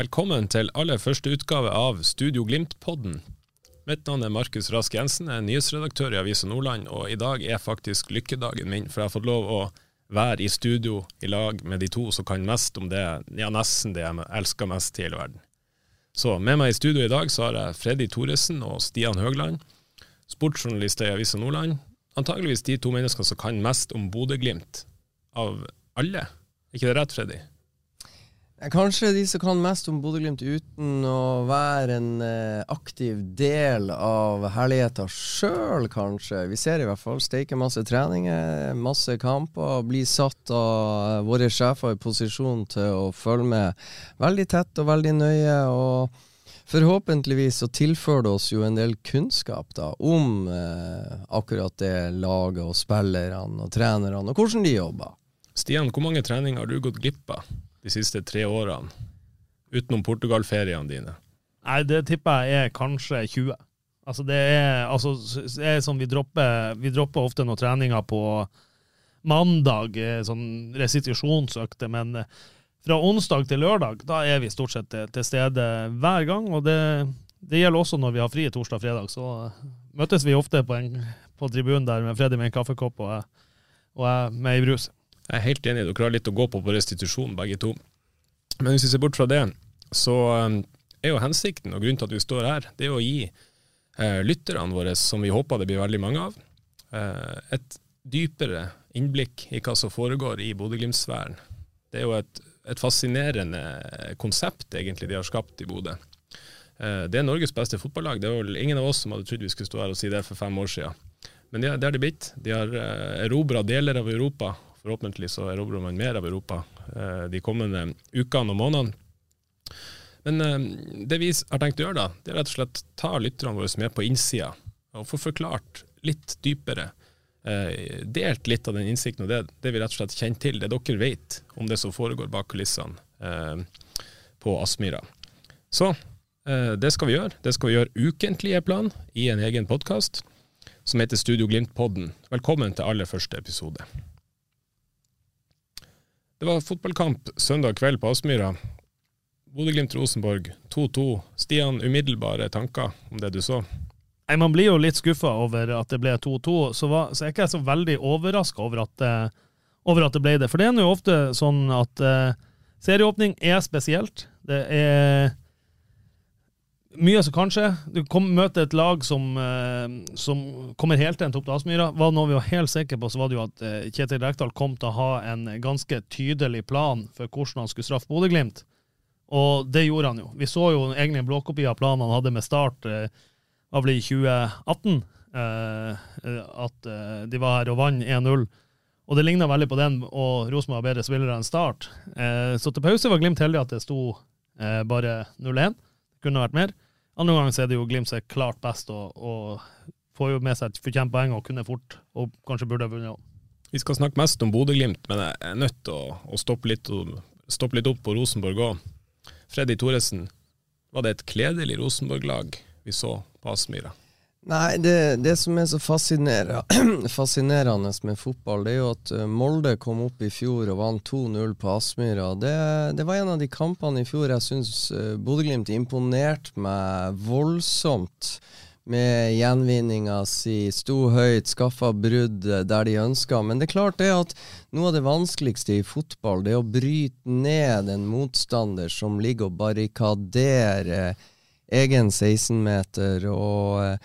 Velkommen til aller første utgave av Studio Glimt-podden. Mitt navn er Markus Rask Jensen, jeg er nyhetsredaktør i Avisa Nordland, og i dag er faktisk lykkedagen min, for jeg har fått lov å være i studio i lag med de to som kan mest om det, ja nesten det jeg elsker mest i hele verden. Så med meg i studio i dag så har jeg Freddy Thoresen og Stian Høgland, sportsjournalister i Avisa Nordland. Antageligvis de to menneskene som kan mest om Bodø-Glimt av alle. Er ikke det rett, Freddy? Kanskje de som kan mest om Bodø-Glimt uten å være en eh, aktiv del av herligheta sjøl, kanskje. Vi ser i hvert fall steike masse treninger, masse kamper, blir satt av eh, våre sjefer i posisjon til å følge med veldig tett og veldig nøye. og Forhåpentligvis så tilfører det oss jo en del kunnskap da, om eh, akkurat det laget og spillerne og trenerne, og hvordan de jobber. Stian, hvor mange treninger har du gått glipp av de siste tre årene, utenom Portugal-feriene dine? Nei, det tipper jeg er kanskje 20. Altså, det er, altså, det er sånn vi dropper, vi dropper ofte noen treninger på mandag, eh, sånn restitusjonsøkte, men eh, fra onsdag til lørdag, da er vi stort sett til, stede hver gang. Og det, det gjelder også når vi har fri torsdag og fredag. Så eh, møtes vi ofte på, en, på tribunen der med Freddy med en kaffekopp og, og jeg med ei brus. Jeg er helt enig, dere har litt å gå på på restitusjon, begge to. Men hvis vi ser bort fra det, så um, er jo hensikten og grunnen til at vi står her, det er å gi eh, lytterne våre, som vi håper det blir veldig mange av, eh, et dypere innblikk i hva som foregår i Bodø-Glimt-sfæren. Det er jo et, et fascinerende konsept, egentlig, de har skapt i Bodø. Eh, det er Norges beste fotballag. Det er vel ingen av oss som hadde trodd vi skulle stå her og si det for fem år siden. Men det, det har de blitt. De har uh, erobra deler av Europa. Forhåpentlig så erobrer man mer av Europa eh, de kommende ukene og månedene. Men eh, det vi har tenkt å gjøre, da, det er rett og slett ta lytterne våre med på innsida og få forklart litt dypere. Eh, delt litt av den innsikten og det, det vi rett og slett kjenner til, det dere vet om det som foregår bak kulissene på Aspmyra. Så det skal vi gjøre. Det skal vi gjøre ukentlig, er planen, i en egen podkast som heter Studio Glimt-podden. Velkommen til aller første episode. Det var fotballkamp søndag kveld på Aspmyra. Bodø-Glimt-Rosenborg 2-2. Stian, umiddelbare tanker om det du så? Nei, Man blir jo litt skuffa over at det ble 2-2, så, var- så er ikke jeg så veldig overraska over, det- over at det ble det. For det er jo ofte sånn at eh, serieåpning er spesielt. Det er mye som kan skje. Du kom, møter et lag som, eh, som kommer heltent topp til Aspmyra. Var noe vi var helt sikre på, så var det jo at eh, Kjetil Rekdal kom til å ha en ganske tydelig plan for hvordan han skulle straffe Bodø-Glimt. Og det gjorde han jo. Vi så jo egentlig en blåkopi av planen han hadde med start eh, var vel i 2018. eh, at de var her og vant 1-0. Og det ligna veldig på den, og Rosenborg har bedre spillere enn Start. Så til pause var Glimt heldig at det sto bare 0-1. Kunne vært mer. Andre ganger så er det jo Glimt som er klart best og, og får jo med seg et fortjent poeng og kunne fort, og kanskje burde ha vunnet òg. Vi skal snakke mest om Bodø-Glimt, men jeg er nødt til å, å stoppe, litt, stoppe litt opp på Rosenborg òg. Freddy Thoresen, var det et kledelig Rosenborg-lag vi så på Aspmyra? Nei, det, det som er så fascinerende med fotball, det er jo at eh, Molde kom opp i fjor og vant 2-0 på Aspmyra. Det, det var en av de kampene i fjor jeg syns uh, Bodø-Glimt imponerte meg voldsomt. Med gjenvinninga si, sto høyt, skaffa brudd eh, der de ønska. Men det er klart det at noe av det vanskeligste i fotball, det er å bryte ned en motstander som ligger og barrikaderer egen 16-meter. og...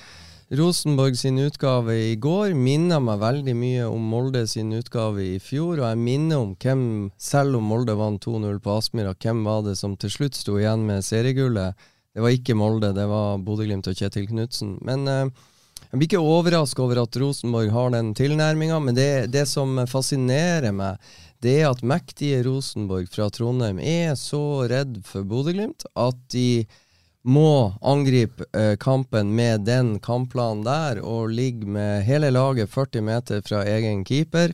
Rosenborg sin utgave i går minner meg veldig mye om Molde sin utgave i fjor, og jeg minner om hvem, selv om Molde vant 2-0 på Aspmyra, hvem var det som til slutt sto igjen med seriegullet? Det var ikke Molde, det var Bodø-Glimt og Kjetil Knutsen. Men eh, jeg blir ikke overraska over at Rosenborg har den tilnærminga, men det, det, som fascinerer meg, det er at mektige Rosenborg fra Trondheim er så redd for Bodø-Glimt at de må angripe eh, kampen med den kampplanen der, og ligge med hele laget 40 meter fra egen keeper.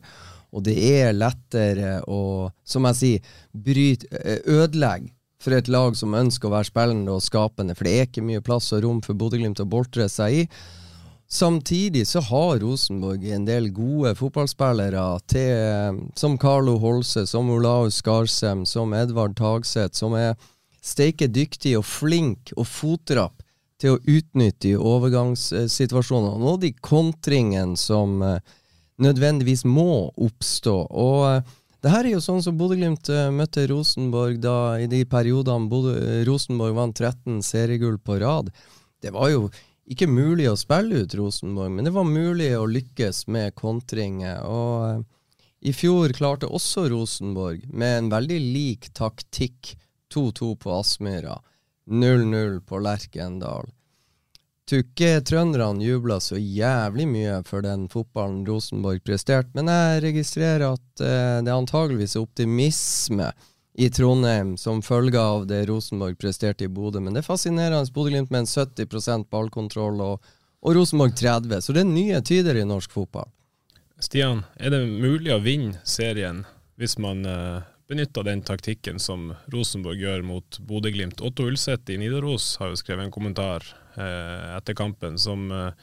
Og det er lettere å, som jeg sier, bryte, eh, ødelegge for et lag som ønsker å være spillende og skapende, for det er ikke mye plass og rom for Bodø-Glimt å boltre seg i. Samtidig så har Rosenborg en del gode fotballspillere til, som Carlo Holse, som Olaus Skarsem, som Edvard Tagseth, som er steike dyktig og flink og fotrapp til å utnytte i overgangssituasjonene Og de kontringene som eh, nødvendigvis må oppstå. Og eh, det her er jo sånn som Bodø-Glimt uh, møtte Rosenborg da i de periodene Bodø, Rosenborg vant 13 seriegull på rad. Det var jo ikke mulig å spille ut Rosenborg, men det var mulig å lykkes med kontringer. Og i fjor klarte også Rosenborg, med en veldig lik taktikk, 2-2 på Aspmyra, 0-0 på Lerkendal. Tror ikke trønderne jubla så jævlig mye for den fotballen Rosenborg presterte, men jeg registrerer at eh, det er antageligvis optimisme i Trondheim som følge av det Rosenborg presterte i Bodø. Men det er fascinerende. Bodø-Glimt med en 70 ballkontroll og, og, Rosenborg 30. Så det er nye tider i norsk fotball. Stian, er det mulig å vinne serien hvis man uh, benytter den taktikken som Rosenborg gjør mot Bodø-Glimt? Otto Ulseth i Nidaros har jo skrevet en kommentar eh, etter kampen som, uh,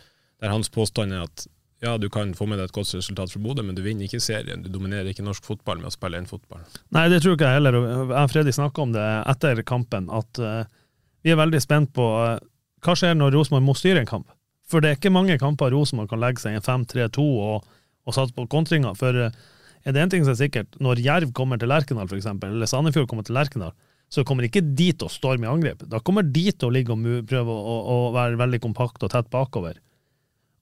der hans påstand er at ja, du kan få med deg et godt resultat fra Bodø, men du vinner ikke serien. Du dominerer ikke norsk fotball med å spille én fotball. Nei, det tror ikke jeg heller. Jeg og Freddy snakka om det etter kampen, at uh, vi er veldig spent på uh, hva skjer når Rosenborg må styre en kamp. For det er ikke mange kamper Rosenborg kan legge seg i en 5-3-2 og, og satse på kontringer. For uh, er det én ting som er sikkert, når Jerv kommer til Lerkendal, f.eks., eller Sandefjord kommer til Lerkendal, så kommer ikke de til å storme i angrep. Da kommer de til å ligge og prøve å, å, være veldig kompakt og tett bakover.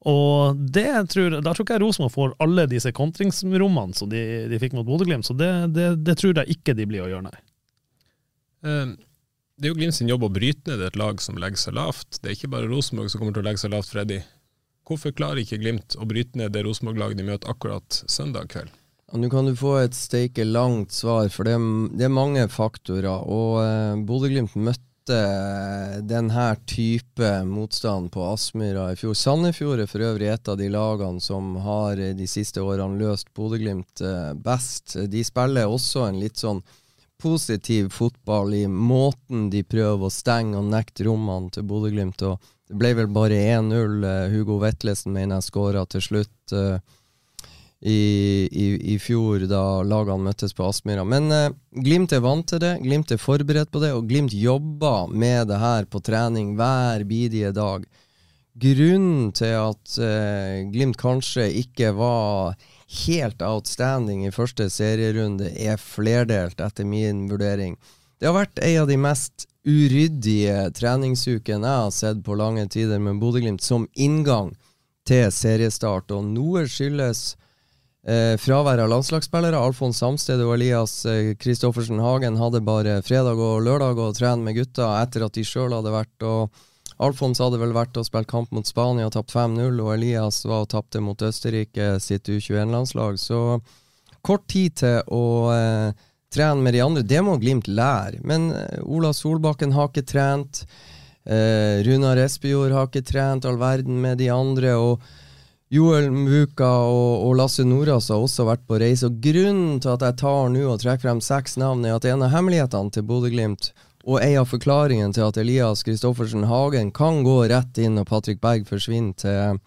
Og det tror, da tror ikke jeg Rosenborg får alle disse kontringsrommene som de, de fikk mot Bodø-Glimt, så det, det, det, tror jeg ikke de blir å gjøre, nei. Uh, det er jo Glimt sin jobb å bryte ned et lag som legger seg lavt. Det er ikke bare Rosenborg som kommer til å legge seg lavt, Freddy. Hvorfor klarer ikke Glimt å bryte ned det Rosenborg-laget de møter akkurat søndag kveld? Nå kan du få et steike langt svar, for det det er mange faktorer. Og eh, Bodø-Glimt møtte møtte denne type motstand på Aspmyra i fjor. Sandefjord er for øvrig et av de lagene som har de siste årene løst Bodø-Glimt eh, best. De spiller også en litt sånn positiv fotball i måten de prøver å stenge og nekte rommene til Bodø-Glimt. Det ble vel bare 1-0. Eh, Hugo Vetlesen mener jeg skåra til slutt. Uh, i, i, i, fjor, da lagene møttes på Aspmyra. Men eh, Glimt er vant til det, Glimt er forberedt på det, og Glimt jobber med det her på trening hver bidige dag. Grunnen til at eh, Glimt kanskje ikke var helt outstanding i første serierunde, er flerdelt, etter min vurdering. Det har vært ei av de mest uryddige treningsukene jeg har sett på lange tider med Bodø-Glimt, som inngang til seriestart, og noe skyldes Eh, fravær av landslagsspillere. Alfons Samsted og Elias Kristoffersen eh, Hagen hadde bare fredag og lørdag å trene med gutta etter at de sjøl hadde vært og Alfons hadde vel vært og spilt kamp mot Spania og tapt 5-0, og Elias var og tapte mot Østerrike sitt U21-landslag. Så kort tid til å eh, trene med de andre. Det må Glimt lære. Men eh, Ola Solbakken har ikke trent. Eh, Runar Espejord har ikke trent all verden med de andre. og Joel Mvuka og, og, Lasse Nordås har også vært på reise. og Grunnen til at jeg tar nå og trekker frem seks navn, er at en av hemmelighetene til Bodø-Glimt og en av forklaringene til at Elias Kristoffersen Hagen kan gå rett inn og Patrick Berg forsvinner til,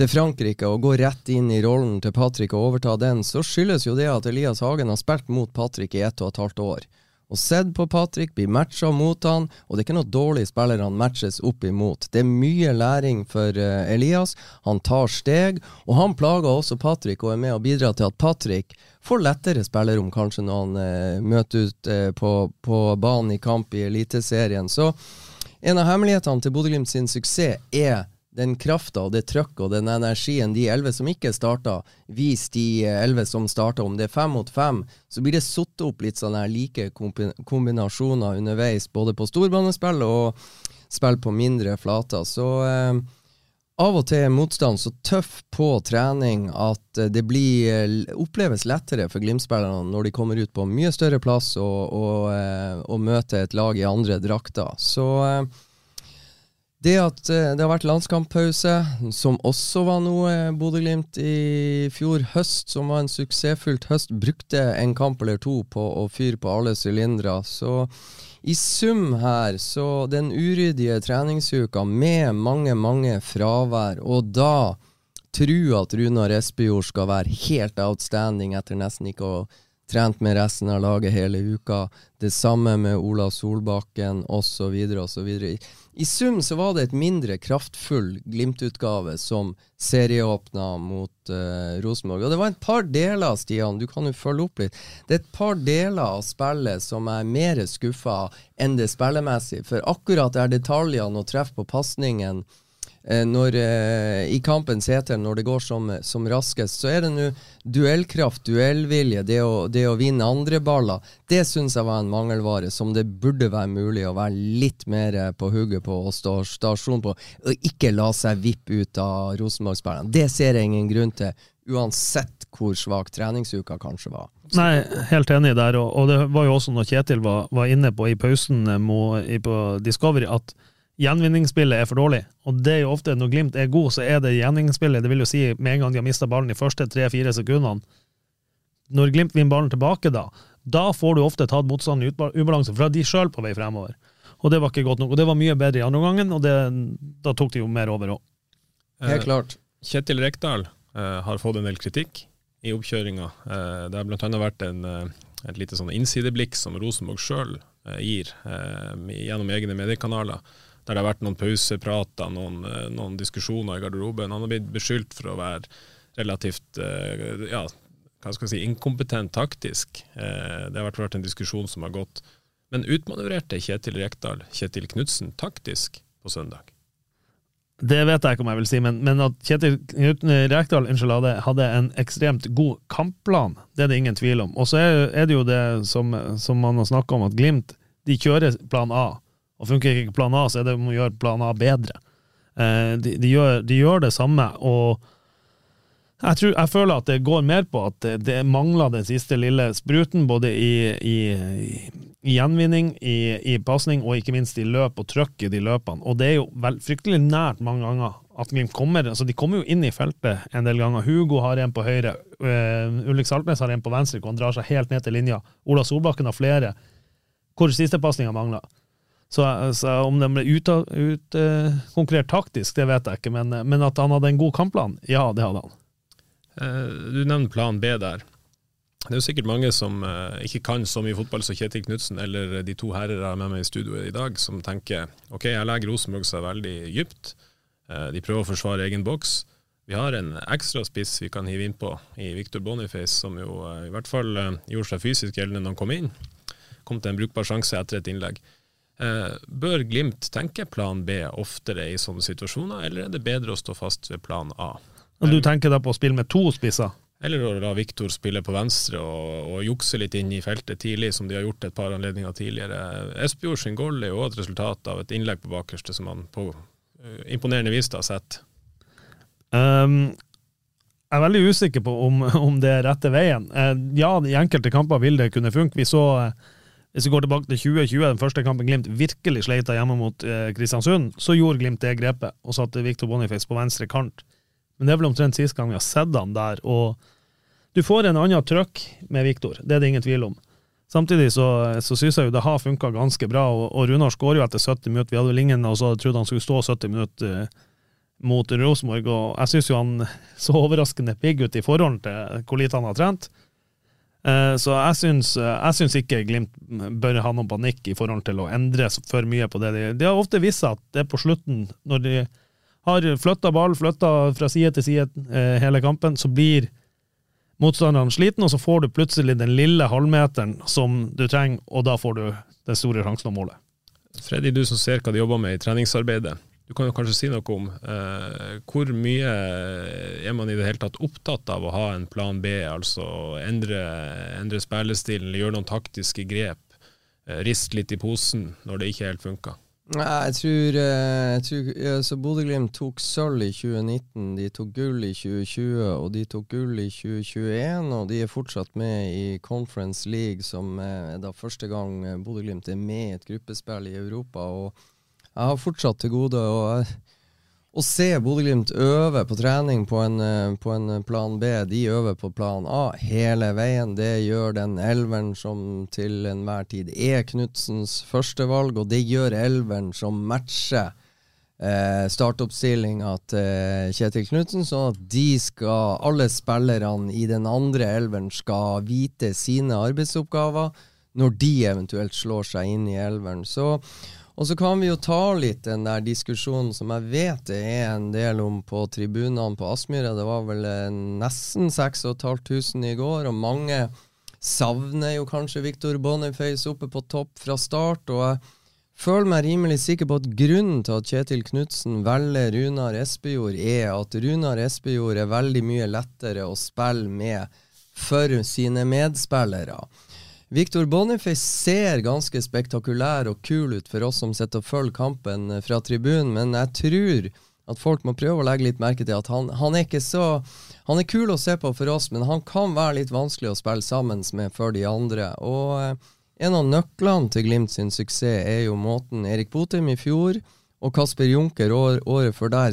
til Frankrike, og gå rett inn i rollen til Patrick og overta den, så skyldes jo det at Elias Hagen har spilt mot Patrick i ett og et halvt år og sett på Patrick, blir matcha mot han, og det er ikke noe dårlig spiller han matches opp imot. Det er mye læring for uh, Elias. Han tar steg, og han plager også Patrick og er med og bidrar til at Patrick får lettere spillerom kanskje når han uh, møter ut uh, på, på, banen i kamp i Eliteserien. Så en av hemmelighetene til Bodø-Glimt sin suksess er den krafta og det trøkket og den energien de elleve som ikke starta, viser de elleve som starta. Om det er fem mot fem, så blir det satt opp litt sånne like kombinasjoner underveis, både på storbanespill og spill på mindre flater. Så eh, av og til er motstand så tøff på trening at eh, det blir, eh, oppleves lettere for Glimt-spillerne når de kommer ut på mye større plass og, og, eh, og møter et lag i andre drakter. Så det at det har vært landskamppause, som også var noe Bodø-Glimt i fjor høst, som var en suksessfullt høst, brukte en kamp eller to på å fyre på alle sylindere. Så i sum her, så den uryddige treningsuka med mange, mange fravær, og da tro at Runar Espejord skal være helt outstanding etter nesten ikke å trent med resten av laget hele uka. Det samme med Ola Solbakken osv. osv. I sum så var det et mindre kraftfull Glimt-utgave som serieåpna mot uh, Rosenborg. Og det var et par deler, Stian, du kan jo følge opp litt. Det er et par deler av spillet som er mer skuffa enn det spillemessige. For akkurat er detaljene og treff på pasningen når, eh, i kampens heter, når det går som, som raskest, så er det nå duellkraft, duellvilje, det å, det å vinne andre baller. Det syns jeg var en mangelvare som det burde være mulig å være litt mer eh, på hugget på og stå stasjon på, og ikke la seg vippe ut av Rosenborg-spillerne. Det ser jeg ingen grunn til, uansett hvor svak treningsuka kanskje var. Nei, helt enig der, og, og det var jo også når Kjetil var, var inne på i pausen må, i, på Discovery, at gjenvinningsspillet er for dårlig. Og det er jo ofte når Glimt er god, så er det gjenvinningsspillet. Det vil jo si med en gang de har mista ballen de første tre-fire sekundene. Når Glimt vinner ballen tilbake, da, da får du ofte tatt motstanden i ubalanse, for da er de sjøl på vei fremover. Og det var ikke godt nok. Og det var mye bedre i andre omgangen, og det, da tok de jo mer over òg. Helt klart. Kjetil Rekdal eh, har fått en del kritikk i oppkjøringa. Eh, det har bl.a. vært en, uh, et lite sånn innsideblikk som Rosenborg sjøl gir gjennom egne mediekanaler der det har vært noen pauseprater, noen, eh, noen diskusjoner i garderoben. Han har blitt beskyldt for å være relativt eh, ja, hva skal jeg si, inkompetent taktisk. Eh, det har vært en diskusjon som har gått. Men utmanøvrerte Kjetil Rekdal Kjetil Knutsen taktisk på søndag? Det vet jeg ikke om jeg vil si, men, men at Kjetil Rekdal hadde, hadde, en ekstremt god kampplan, det er det ingen tvil om. Og så er, er, det jo det som, som man har snakka om, at Glimt de kjører plan A. Og funker ikke plan A, så er det om å gjøre plan A bedre. Eh, de, de, gjør, de, gjør, det samme, og jeg, tror, jeg, føler at det går mer på at det, det mangler den siste lille spruten, både i, i, i gjenvinning, i, i pasning og ikke minst i løp og trøkk i de løpene. Og det er jo vel, fryktelig nært mange ganger at Glimt kommer altså De kommer jo inn i feltet en del ganger. Hugo har en på høyre, uh, Ulrik Saltnes har en på venstre, hvor han drar seg helt ned til linja. Ola Solbakken har flere hvor sistepasninga mangler. Så, så, om de ble utkonkurrert ut, taktisk, det vet jeg ikke, men, men, at han hadde en god kampplan, ja, det hadde han. Eh, du nevner plan B der. Det er jo sikkert mange som eh, ikke kan så mye fotball som Kjetil Knutsen eller de to herrer jeg har med meg i studio i dag, som tenker ok, jeg legger Rosenborg seg veldig dypt. De prøver å forsvare egen boks. Vi har en ekstra spiss vi kan hive innpå i Victor Boniface, som jo i hvert fall gjorde seg fysisk gjeldende når han kom inn. Kom til en brukbar sjanse etter et innlegg. Eh, bør Glimt tenke plan B oftere i sånne situasjoner, eller er det bedre å stå fast ved plan A? Og Du tenker da på å spille med to spisser? Eller å la Viktor spille på venstre og, og, jukse litt inn i feltet tidlig, som de har gjort et par anledninger tidligere. Espejord sin goal er jo et resultat av et innlegg på bakerste som han på uh, imponerende vis har sett. Um, jeg er veldig usikker på om, om det er rette veien. Uh, ja, i enkelte kamper vil det kunne funke. Vi så uh, hvis vi går tilbake til 2020, den første kampen Glimt virkelig sleita hjemme mot eh, Kristiansund, så gjorde Glimt det grepet og satte Victor Boniface på venstre kant. Men det er vel omtrent sist gang vi har sett han der. og Du får en annen trøkk med Victor, det er det ingen tvil om. Samtidig så, så syns jeg jo det har funka ganske bra, og, og Runar skårer jo etter 70 minutter. Vi hadde vel ingen og så trodde han skulle stå 70 minutter eh, mot Rosenborg, og jeg syns jo han så overraskende pigg ut i forhold til hvor lite han har trent. Eh, så jeg syns, eh, jeg syns, ikke Glimt bør ha noen panikk i forhold til å endre for mye på det. De, de har ofte vist seg at det er på slutten, når de har flytta ball, flytta fra side til side eh, hele kampen, så blir motstanderen sliten, og så får du plutselig den lille halvmeteren som du trenger, og da får du den store sjansen og målet. Freddy, du som ser hva de jobber med i treningsarbeidet. Du kan jo kanskje si noe om eh, hvor mye er man i det hele tatt opptatt av å ha en plan B, altså endre, endre spillestilen, gjøre noen taktiske grep, eh, riste litt i posen når det ikke helt funker? Jeg tror, eh, jeg tror eh, Bodø-Glimt tok sølv i 2019, de tok gull i 2020 og de tok gull i 2021. Og de er fortsatt med i Conference League, som er da første gang eh, Bodø-Glimt er med i et gruppespill i Europa. Og jeg har fortsatt til gode å, å se Bodø-Glimt øve på trening på en, på en, plan B. De øver på plan A hele veien. Det gjør den elveren som til enhver tid er Knutsens førstevalg, og det gjør elveren som matcher eh, startoppstillinga til Kjetil Knutsen, sånn at de skal, alle spillerne i den andre elveren skal vite sine arbeidsoppgaver når de eventuelt slår seg inn i elveren. Så og så kan vi jo ta litt den der diskusjonen som jeg vet det er en del om på tribunene på Aspmyra. Det var vel eh, nesten 6500 i går, og mange savner jo kanskje Victor Boniface oppe på topp fra start. og jeg føler meg rimelig sikker på at grunnen til at Kjetil Knutsen velger Runar Espejord, er at Runar Espejord er veldig mye lettere å spille med for sine medspillere. Victor Boniface ser ganske spektakulær og kul ut for oss som sitter og følger kampen eh, fra tribunen, men jeg tror at folk må prøve å legge litt merke til at han, han, er ikke så Han er kul å se på for oss, men han kan være litt vanskelig å spille sammen med for de andre. Og eh, en av nøklene til Glimt sin suksess er jo måten Erik Botheim i fjor og Kasper Junker år, året før der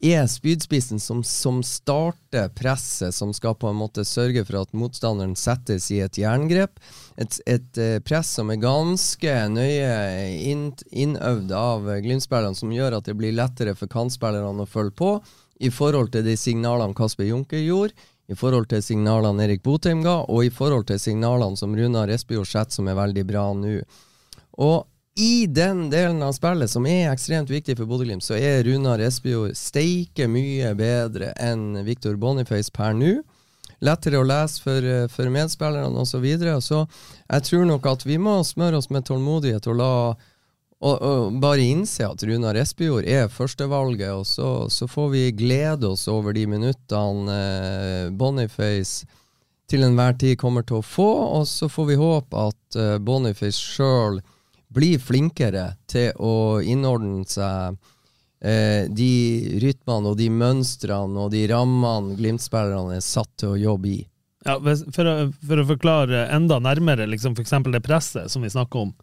er spydspissen som, som, starter presset, som skal på en måte sørge for at motstanderen settes i et jerngrep. Et, et uh, press som er ganske nøye inn, innøvd av Glimt-spillerne, som gjør at det blir lettere for kantspillerne å følge på, i forhold til de signalene Kasper Junker gjorde, i forhold til signalene Erik Botheim ga, og i forhold til signalene som Runar Espejord setter, som er veldig bra nå. Og i den delen av spillet som er ekstremt viktig for Bodø-Glimt, så er Runar Espejord steike mye bedre enn Victor Boniface per nå. Lettere å lese for, for medspillerne osv. Så, videre. så jeg tror nok at vi må smøre oss med tålmodighet og la og, og bare innse at Runar Espejord er førstevalget, og så, så, får vi glede oss over de minuttene eh, Boniface til enhver tid kommer til å få, og så får vi håpe at eh, Boniface sjøl bli flinkere til å innordne seg eh, de rytmene og de mønstrene og de rammene Glimt-spillerne er satt til å jobbe i. Ja, for, å, for å forklare enda nærmere liksom f.eks. det presset som vi snakker om.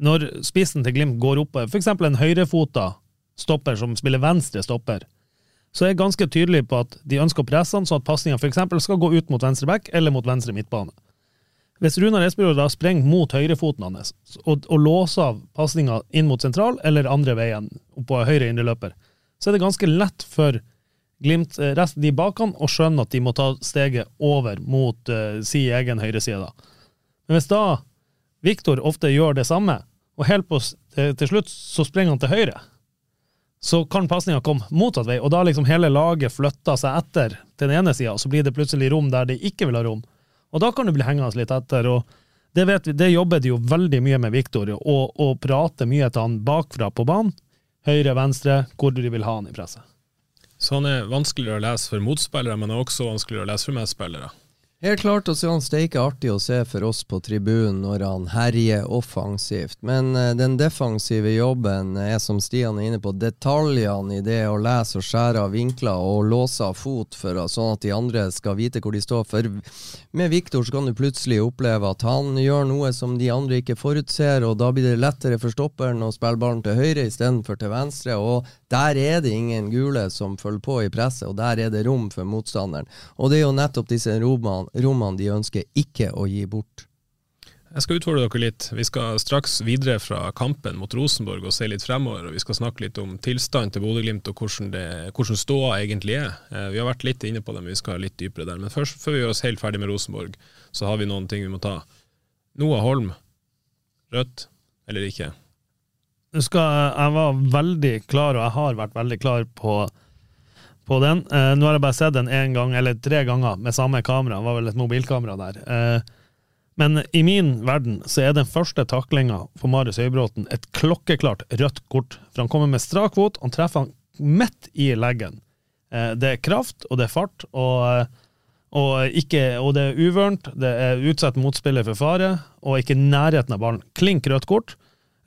Når spissen til Glimt går opp, f.eks. en høyrefota stopper som spiller venstre stopper, så er jeg ganske tydelig på at de ønsker å presse han sånn at pasninga skal gå ut mot venstre back eller mot venstre midtbane. Hvis Runar Espejord da sprenger mot høyrefoten hans og, og låser av pasninga inn mot sentral eller andre veien på høyre indreløper, så er det ganske lett for Glimt, eh, resten de bak han, å skjønne at de må ta steget over mot uh, si egen høyreside. Men hvis da Viktor ofte gjør det samme, og helt på, til, til slutt så sprenger han til høyre, så kan pasninga komme motsatt vei, og da liksom hele laget flytter seg etter til den ene sida, og så blir det plutselig rom der de ikke vil ha rom. Og da kan du bli hengende litt etter. og det, vet vi, det jobber de jo veldig mye med Viktor, og, prater mye til han bakfra på banen. Høyre, venstre, hvor de vil ha han i presset. Så han er vanskeligere å lese for motspillere, men også vanskeligere å lese for medspillere? Helt klart og så er han steike artig å se for oss på tribunen når han herjer offensivt. Men uh, den defensive jobben er, som Stian er inne på, detaljene i det å lese og skjære av vinkler og låse av fot for sånn at de andre skal vite hvor de står. For med Viktor kan du plutselig oppleve at han gjør noe som de andre ikke forutser, og da blir det lettere for stopperen å spille ballen til høyre istedenfor til venstre. Og der er det ingen gule som følger på i presset, og der er det rom for motstanderen. Og det er jo nettopp disse rommene, rommene de ønsker ikke å gi bort. Jeg skal utfordre dere litt. Vi skal straks videre fra kampen mot Rosenborg og se litt fremover. og Vi skal snakke litt om tilstanden til Bodø-Glimt og hvordan, hvordan ståa egentlig er. Eh, vi har vært litt inne på det, men vi skal litt dypere der. Men først, før vi gjør oss helt ferdig med Rosenborg, så har vi noen ting vi må ta. Noah Holm, rødt eller ikke? Skal, jeg var veldig klar, og jeg har vært veldig klar på, på den. Eh, nå har jeg bare sett den én gang, eller tre ganger, med samme kamera. Det var vel et mobilkamera der. Eh, men i min verden så er den første taklinga for Marius Høybråten et klokkeklart rødt kort. For han kommer med strak fot, han treffer han midt i leggen. Eh, det er kraft, og det er fart, og, og, ikke, og det er uvørent. Det er utsatt motspiller for fare, og ikke nærheten av ballen. Klink rødt kort.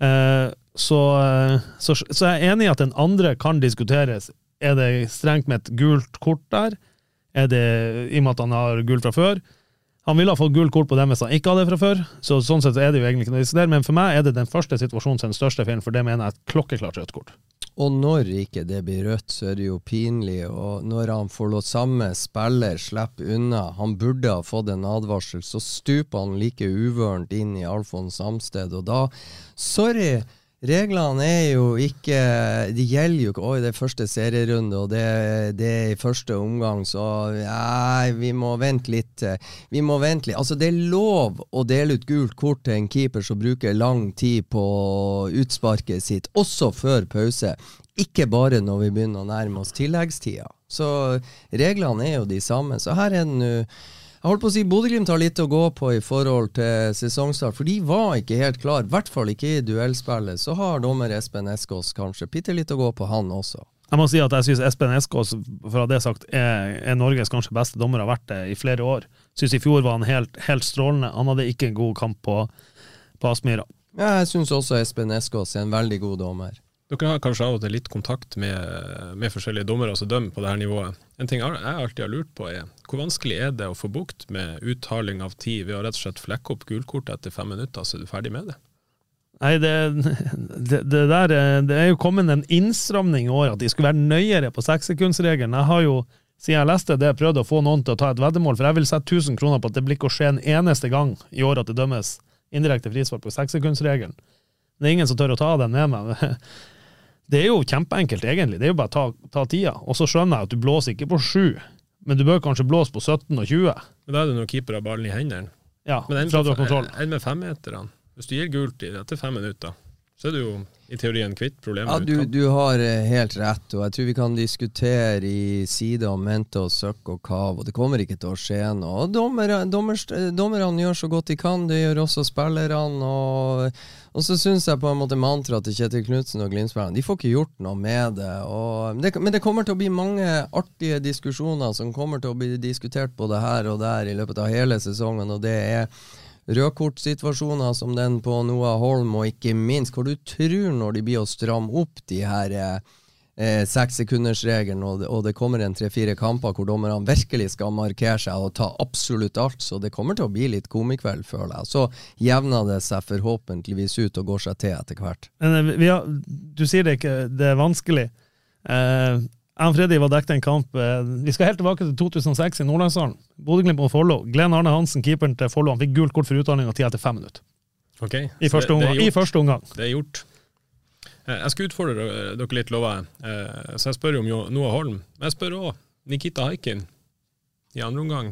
Eh, så, eh, så, så jeg er enig i at den andre kan diskuteres. Er det strengt med et gult kort der? Er det i og med at han har gult fra før? Han ville ha fått gult kort på dem hvis han ikke hadde det fra før, så sånn sett er det jo egentlig ikke noe å diskutere, men for meg er det den første situasjonen den største feilen, for det mener jeg er et klokkeklart rødt kort. Og når ikke det blir rødt, så er det jo pinlig. Og når han får lov samme spiller slippe unna, han burde ha fått en advarsel, så stuper han like uvørent inn i Alfons Samsted. Og da, sorry, reglene er jo ikke De gjelder jo ikke Oi, det er første serierunde, og det, det er i første omgang, så nei, vi må vente litt. Vi må vente litt. Altså, det er lov å dele ut gult kort til en keeper som bruker lang tid på utsparket sitt, også før pause. Ikke bare når vi begynner å nærme oss tilleggstida. Så reglene er jo de samme. Så her er det nå jeg holdt på å si Bodø-Glimt har litt å gå på i forhold til sesongstart, for de var ikke helt klar. I hvert fall ikke i duellspillet. Så har dommer Espen Eskås kanskje bitte litt å gå på, han også. Jeg må si at jeg syns Espen Eskås for å ha det sagt, er, er, Norges kanskje beste dommer, har vært det i flere år. Syns i fjor var han helt, helt, strålende. Han hadde ikke en god kamp på, på Aspmyra. Ja, jeg syns også Espen Eskås er en veldig god dommer. Dere har kanskje av og til litt kontakt med, med forskjellige dommere som dømmer på dette nivået. En ting jeg alltid har lurt på er, hvor vanskelig er det å få bukt med uttaling av tid ved å rett og slett flekke opp gulkortet etter fem minutter, så er du ferdig med det? Nei, det, det, det, der, det er jo kommet en innstramning i år, at de skulle være nøyere på sekssekundsregelen. Jeg har jo, siden jeg leste det, prøvd å få noen til å ta et veddemål, for jeg vil sette 1000 kroner på at det blir ikke å skje en eneste gang i år at det dømmes indirekte frispark på sekssekundsregelen. Det er ingen som tør å ta den med meg. Det er jo kjempeenkelt, egentlig. Det er jo bare å ta, ta, tida. Og så skjønner jeg at du blåser ikke på sju, men du bør kanskje blåse på 17 og 20. Men da er det når keeper har ballen i hendene. Ja, men enn. Med femmeterne. Hvis du gir gult i etter fem minutter, så er du jo i teorien kvitt problemet. Ja, du, du, har eh, helt rett, og jeg tror vi kan diskutere i side om mente og søkk og kav, og det kommer ikke til å skje noe. Dommerne, dommer, dommerne gjør så godt de kan, det gjør også spillerne. Og, og så syns jeg på en måte mantraet til Kjetil Knutsen og Glimt-spillerne De får ikke gjort noe med det, det. Men det kommer til å bli mange artige diskusjoner som kommer til å bli diskutert både her og der i løpet av hele sesongen, og det er rødkortsituasjoner som den på Noah Holm, og ikke minst hvor du tror når de blir å stramme opp de her eh, sekssekundersregelen, og, og, det kommer en tre-fire kamper hvor dommerne virkelig skal markere seg og ta absolutt alt, så det kommer til å bli litt komikveld, føler jeg. Så jevner det seg forhåpentligvis ut og går seg til etter hvert. Eh, du sier det ikke, det er vanskelig. Eh, jeg og Freddy var dekket en kamp eh, Vi skal helt tilbake til 2006 i Nordlandshallen. Bodø-Glimt mot Follo. Glenn Arne Hansen, keeperen til Follo, han fikk gult kort for utdanning av ti etter fem minutter. Okay, I, første omgang. I første omgang. Det er gjort. Eh, jeg skal utfordre dere litt, lover jeg. Eh, så jeg spør om Noah Holm. Men jeg spør òg Nikita Haikin i andre omgang.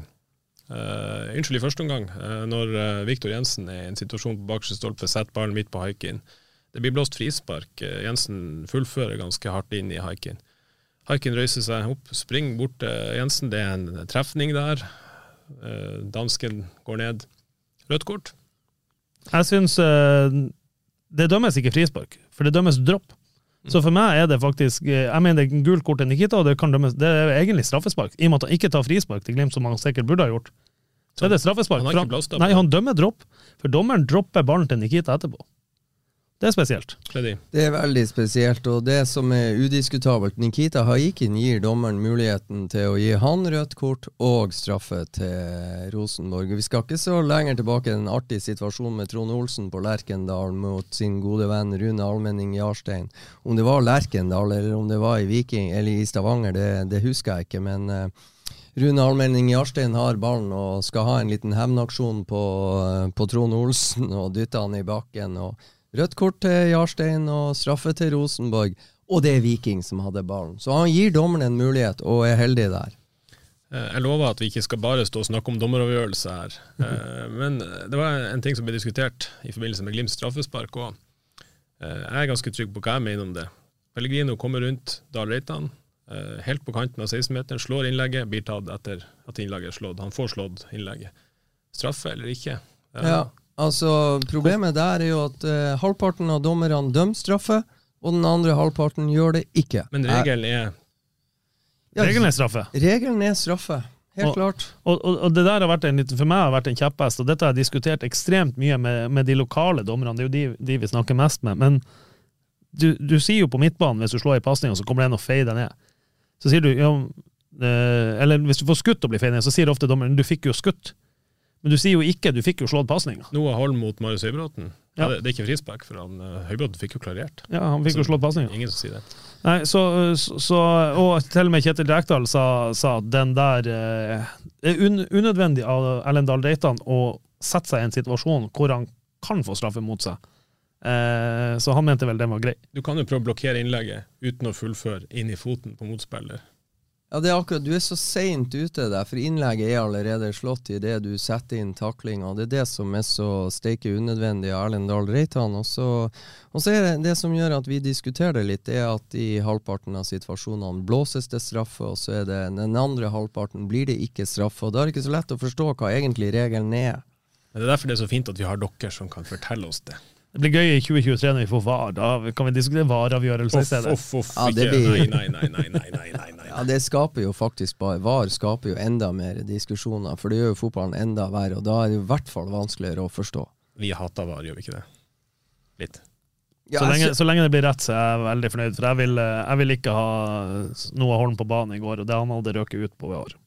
Uh, unnskyld, i første omgang, når Viktor Jensen er i en situasjon på bakerste stolpe, setter ballen midt på Haikin. Det blir blåst frispark. Jensen fullfører ganske hardt inn i Haikin. Haikin røyser seg opp, springer bort til Jensen. Det er en trefning der. Eh, dansken går ned. Rødt kort. Jeg syns uh, det dømmes ikke frispark, for det dømmes dropp. Så for meg er det faktisk eh, Jeg mener det er gult kort til Nikita, og det, kan dømmes, det er egentlig straffespark. I og med at han ikke tar frispark til Glimt, som han sikkert burde ha gjort, så er det straffespark. Han blåst. Nei, han dømmer dropp, for dommeren dropper ballen til Nikita etterpå. Det er spesielt. Det er veldig spesielt, og det som er udiskutabelt Nikita Haikin gir dommeren muligheten til å gi han rødt kort og straffe til Rosenborg. Vi skal ikke så lenger tilbake en artig situasjon med Trond Olsen på Lerkendal mot sin gode venn Rune Almenning Jarstein. Om det var Lerkendal eller om det var i Viking eller i Stavanger, det, det husker jeg ikke, men uh, Rune Almenning Jarstein har ballen og skal ha en liten hevnaksjon på, uh, på Trond Olsen og dytte han i bakken. og Rødt kort til Jarstein og straffe til Rosenborg. Og det er Viking som hadde ballen. Så han gir dommeren en mulighet, og er heldig der. Eh, jeg lover at vi ikke skal bare stå og snakke om dommeravgjørelse her. Eh, men det var en ting som ble diskutert i forbindelse med Glimts straffespark òg. Eh, jeg er ganske trygg på hva jeg mener om det. Pellegrino kommer rundt Dahl Reitan, helt på kanten av 16-meteren, slår innlegget, blir tatt etter at innlegget er slått. Han får slått innlegget. Straffe eller ikke? Ja, Altså, Problemet der er jo at eh, halvparten av dommerne dømmer straffe, og den andre halvparten gjør det ikke. Men regelen er ja, Regelen er straffe. Regelen er straffe. Helt og, klart. Og, og, og, det der har vært en, for meg har vært en kjepphest, og dette har jeg diskutert ekstremt mye med, med de lokale dommerne. Det er jo de, de, vi snakker mest med. Men du, du sier jo på midtbanen, hvis du slår i pasning, og så kommer det en og feier deg ned, så sier du ja, eh, Eller hvis du får skutt og blir feiet ned, så sier ofte dommeren du fikk jo skutt. Men du sier jo ikke du fikk jo slått pasninga. Noah Holm mot Marius Høybråten. Ja. Det, det er ikke frispark, for han, uh, Høybråten fikk jo klarert. Ja, han fikk jo slått pasninga. Ingen som sier det. Nei, så, så, så Og til og med Kjetil Rekdal sa, sa at den der eh, er unødvendig av Erlend Dahl Reitan å sette seg i en situasjon hvor han kan få straffe mot seg. Eh, så han mente vel den var grei. Du kan jo prøve å blokkere innlegget uten å fullføre inn i foten på motspiller. Ja, det er akkurat, Du er så seint ute der, for innlegget er allerede slått i det du setter inn taklinga. Det er det som er så steike unødvendig av Erlend Dahl Reitan. Og så, og så er det det som gjør at vi diskuterer det litt, er at i halvparten av situasjonene blåses det straffe, og så er det den andre halvparten blir det ikke straffe. Og Da er det ikke så lett å forstå hva egentlig regelen er. Men Det er derfor det er så fint at vi har dere som kan fortelle oss det. Det blir gøy i 2023 når vi får VAR. Da kan vi diskutere VAR-avgjørelse i Off, stedet. off, off. Ja, det ikke, blir- nei, nei, nei, nei, nei, nei, nei. Ja, Det skaper jo faktisk bare VAR skaper jo enda mer diskusjoner, for det gjør jo fotballen enda verre. Og da er det jo i hvert fall vanskeligere å forstå. Vi hater VAR, gjør vi ikke det? Litt. Ja, så, lenge, så lenge det blir rett, så er jeg veldig fornøyd. For jeg vil, eh, jeg vil ikke ha Noah Holm på banen i går, og det han hadde røket ut på i år.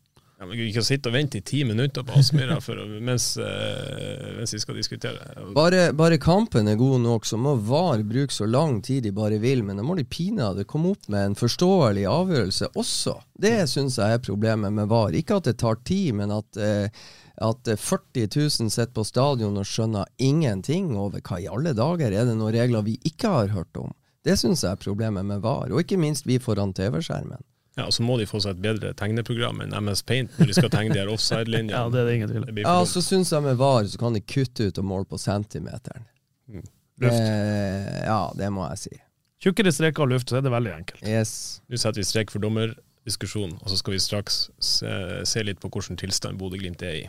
Ja, men kan sitte og vente i ti minutter på Aspmyra mens, eh, mens vi skal diskutere. Bare, bare kampen er god nok, så må VAR bruke så lang tid de bare vil. Men da må de pinadø komme opp med en forståelig avgjørelse også. Det syns jeg er problemet med VAR. Ikke at det tar tid, men at, eh, at eh, 40 000 sitter på stadion og skjønner ingenting over hva i alle dager er det noen regler vi ikke har hørt om. Det syns jeg er problemet med VAR, og ikke minst vi foran TV-skjermen. Ja, og Så må de få seg et bedre tegneprogram enn MS Paint når de skal tegne de her offside-linjene. Ja, det er det ingen tvil om. Ja, og så syns jeg med VAR så kan de kutte ut og måle på centimeteren. luft. Eh, ja, det må jeg si. Tjukkere streker og luft, så er det veldig enkelt. Yes. Nå setter vi strek for dommerdiskusjon, og så skal vi straks se, se litt på hvilken tilstand Bodø-Glimt er i.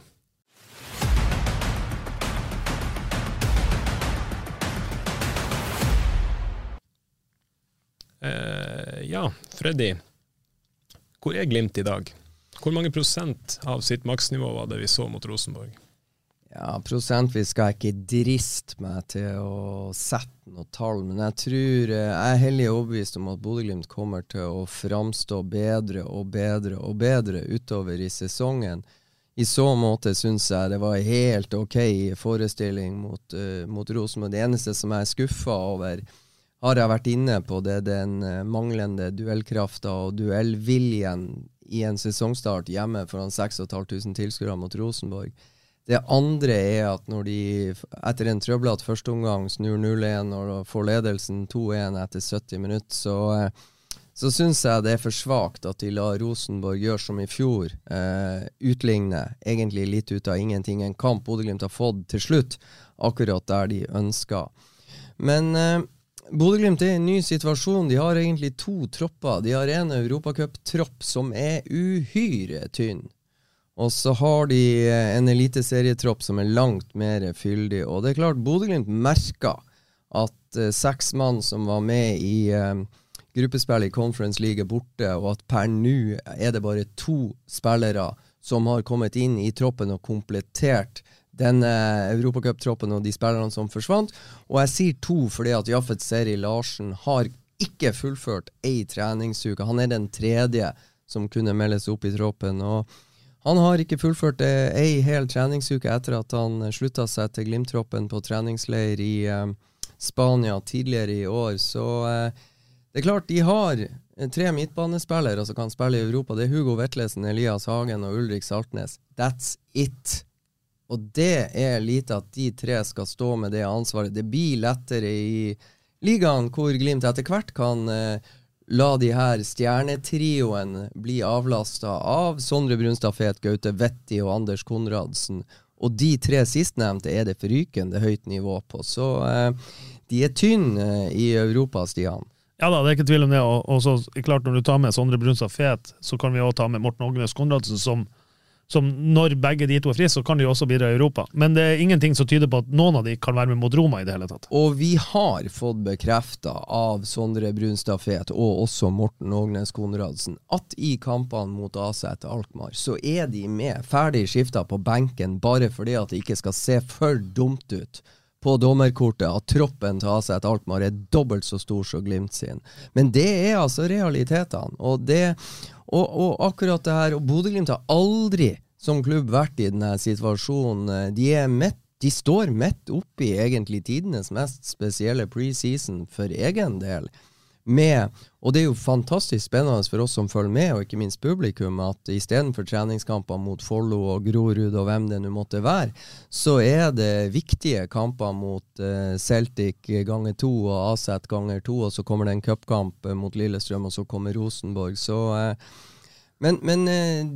Eh, ja, Freddy. Hvor er Glimt i dag? Hvor mange prosent av sitt maksnivå var det vi så mot Rosenborg? Ja, prosentvis skal jeg ikke driste meg til å sette noe tall, men jeg tror eh, jeg er hellig overbevist om at Bodø-Glimt kommer til å framstå bedre og bedre og bedre utover i sesongen. I så måte syns jeg det var en helt ok forestilling mot, uh, mot Rosenborg. Det eneste som jeg er skuffa over, har jeg vært inne på, det er den eh, manglende duellkrafta og duellviljen i en sesongstart hjemme foran 6500 tilskuere mot Rosenborg. Det andre er at når de etter en trøblete førsteomgang snur 0-1 og får ledelsen 2-1 etter 70 minutter, så, eh, så syns jeg det er for svakt at de lar Rosenborg gjøre som i fjor, eh, utligne egentlig litt ut av ingenting. En kamp Bodø-Glimt har fått til slutt, akkurat der de ønska. Men eh, Bodø-Glimt er i en ny situasjon. De har egentlig to tropper. De har en europacuptropp som er uhyre tynn. Og så har de eh, en eliteserietropp som er langt mer fyldig. Og det er klart, Bodø-Glimt merka at uh, seks mann som var med i uh, gruppespillet i Conference League er borte, og at per nå er det bare to spillere som har kommet inn i troppen og komplettert denne europacuptroppen og de spillerne som forsvant. Og jeg sier to fordi at Jaffet Seri Larsen har ikke fullført ei treningsuke. Han er den tredje som kunne meldes opp i troppen. og han har ikke fullført eh, ei hel treningsuke etter at han eh, slutta seg til Glimt-troppen på treningsleir i eh, Spania tidligere i år. Så eh, det er klart, de har eh, tre midtbanespillere som kan spille i Europa. Det er Hugo Vetlesen, Elias Hagen og Ulrik Saltnes. That's it. Og det er lite at de tre skal stå med det ansvaret. Det blir lettere i ligaen, hvor Glimt etter hvert kan eh, la de her stjernetrioen bli avlasta av Sondre Brunstad Fet, Gaute Vetti og Anders Konradsen. Og de tre sistnevnte er det forrykende høyt nivå på. Så eh, de er tynne eh, i Europa, Stian. Ja da, det er ikke tvil om det. Og, og så klart når du tar med Sondre Brunstad Fet, så kan vi også ta med Morten Ågnes Konradsen, som, som når begge de to er friske, så kan de også bidra i Europa. Men det er ingenting som tyder på at noen av de kan være med mot Roma i det hele tatt. Og vi har fått bekrefta av Sondre Brunstad Fet og også Morten Ågnes Konradsen at i kampene mot Aset Alkmaar så er de med ferdig skifta på benken bare fordi at det ikke skal se for dumt ut på dommerkortet at troppen til AZ Alkmaar er dobbelt så stor som Glimt sin. Men det er altså realitetene. Og, det, og, og akkurat det her Og Bodø-Glimt har aldri som klubb vært i denne situasjonen. De er midt de står midt oppi egentlig tidenes mest spesielle preseason for egen del. Med, og det er jo fantastisk spennende for oss som følger med, og ikke minst publikum, at istedenfor treningskamper mot Follo og Grorud og hvem det nå måtte være, så er det viktige kamper mot uh, Celtic ganger to og Aset ganger to, og så kommer det en cupkamp uh, mot Lillestrøm, og så kommer Rosenborg. Så uh, men, men,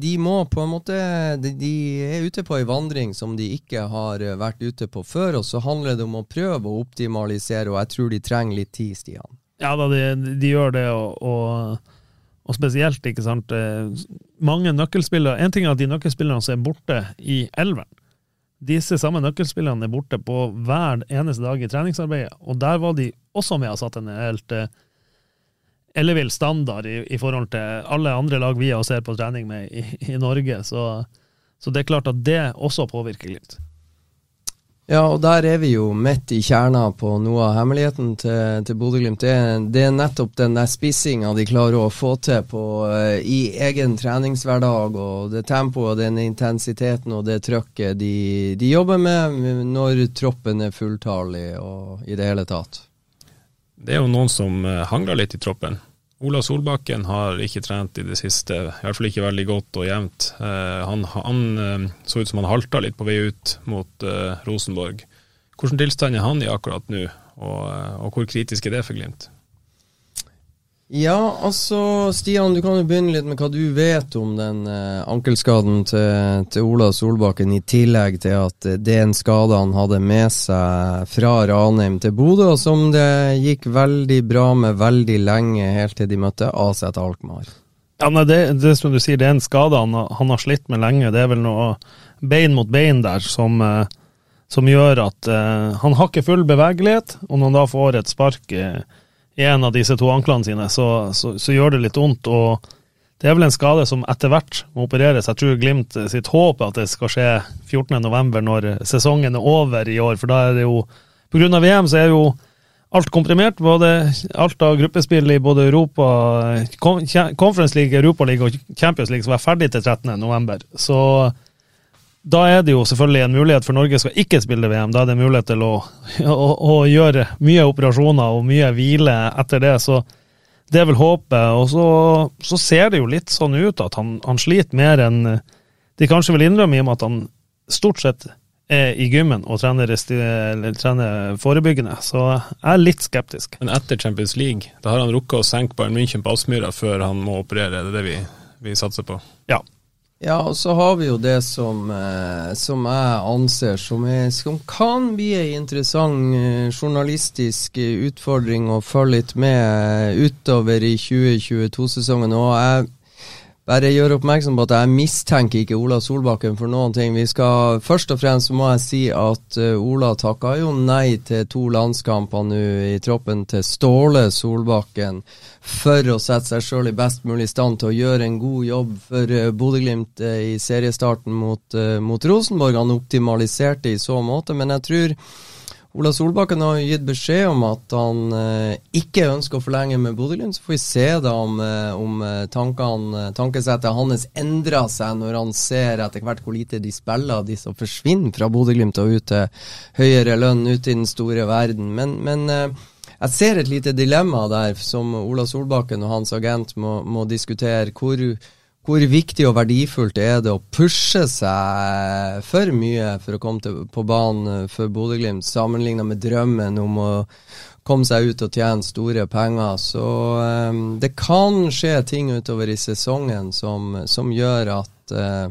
de må på en måte de, er ute på ei vandring som de ikke har vært ute på før, og så handler det om å prøve å optimalisere, og jeg tror de trenger litt tid, Stian. Ja da, de, de gjør det, og, og, og, spesielt, ikke sant Mange nøkkelspillere En ting er at de nøkkelspillerne som er borte i elveren, disse samme nøkkelspillerne er borte på hver eneste dag i treningsarbeidet, og der var de også med og satt en helt ellevill standard i, i, forhold til alle andre lag vi har ser på trening med i, i Norge. Så, så, det er klart at det også påvirker Glimt. Ja, og der er vi jo midt i kjerna på noe av hemmeligheten til, til Bodø-Glimt. Det, det, er nettopp den der spissinga de klarer å få til på, uh, i egen treningshverdag, og det tempoet, den intensiteten og det trøkket de, de jobber med når troppen er fulltallig og i det hele tatt. Det er jo noen som eh, hangler litt i troppen. Ola Solbakken har ikke trent i det siste, i hvert fall ikke veldig godt og jevnt. Eh, han, han eh, så ut som han halta litt på vei ut mot Rosenborg. Hvordan tilstand er han i akkurat nå, og, og hvor kritisk er det for Glimt? Ja, altså Stian, du kan jo begynne litt med hva du vet om den eh, ankelskaden til, til, Ola Solbakken, i tillegg til at det er en skade han hadde med seg fra Ranheim til Bodø, og som det gikk veldig bra med veldig lenge, helt til de møtte AZ Alkmaar. Ja, nei, det, det som du sier, det er en skade han, han, har slitt med lenge. Det er vel noe bein mot bein der som, eh, som gjør at eh, han har ikke full bevegelighet, og når han da får et spark uh, en av disse to anklene sine, så, så, så, gjør det litt vondt. og Det er vel en skade som etter hvert må opereres. Jeg tror Glimt sitt håp er at det skal skje 14.11, når sesongen er over i år. For da er det jo Pga. VM så er jo alt komprimert. både Alt av gruppespill i både Europa, Conference League, Europa League og Champions League som er ferdig til 13.11. Så da er det jo selvfølgelig en mulighet, for Norge skal ikke spille VM. Da er det mulighet til å, å, å gjøre mye operasjoner og mye hvile etter det. Så det er vel håpet. Og så, så ser det jo litt sånn ut at han, han, sliter mer enn de kanskje vil innrømme, i og med at han stort sett er i gymmen og trener, trener, forebyggende. Så jeg er litt skeptisk. Men etter Champions League, da har han rukket å senke Bayern München på Aspmyra før han må operere? Det er det vi, vi satser på? Ja. Ja, og så har vi jo det som, eh, som jeg anser som, er, som kan bli en interessant eh, journalistisk utfordring å følge litt med utover i 2022-sesongen. Og jeg bare gjør oppmerksom på at jeg mistenker ikke Ola Solbakken for noen ting. Vi skal, Først og fremst må jeg si at uh, Ola takka jo nei til to landskamper nå i troppen til Ståle Solbakken for å sette seg sjøl i best mulig stand til å gjøre en god jobb for uh, Bodø-Glimt uh, i seriestarten mot, mot Rosenborg. Han optimaliserte i så måte, men jeg tror Ola Solbakken har gitt beskjed om at han eh, ikke ønsker å forlenge med Bodø-Glimt. Så får vi se da om, eh, om eh, tankene, eh, tankesettet hans endrer seg når han ser etter hvert hvor lite de spiller, de som forsvinner fra Bodø-Glimt og ut til høyere lønn ute i den store verden. Men, men eh, jeg ser et lite dilemma der som Ola Solbakken og hans agent må, må diskutere. hvor hvor viktig og verdifullt er det å pushe seg for mye for å komme til, på banen for Bodø-Glimt, sammenlignet med drømmen om å komme seg ut og tjene store penger. Så um, det kan skje ting utover i sesongen som, som gjør at uh,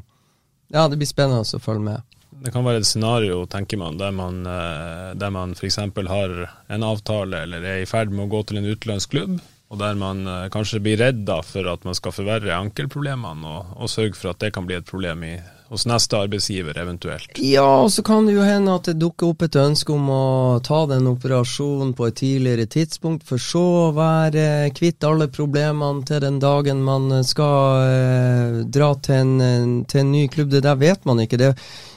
ja, det blir spennende å følge med. Det kan være et scenario, tenker man, der man, eh, der man f.eks. har en avtale eller er i ferd med å gå til en utenlandsk klubb og der man uh, kanskje blir redd for at man skal forverre ankelproblemene, og, og sørge for at det kan bli et problem i, hos neste arbeidsgiver eventuelt. Ja, og så kan det jo hende at det dukker opp et ønske om å ta den operasjonen på et tidligere tidspunkt, for så å være kvitt alle problemene til den dagen man skal eh, dra til en, til en, ny klubb. Det der vet man ikke. Det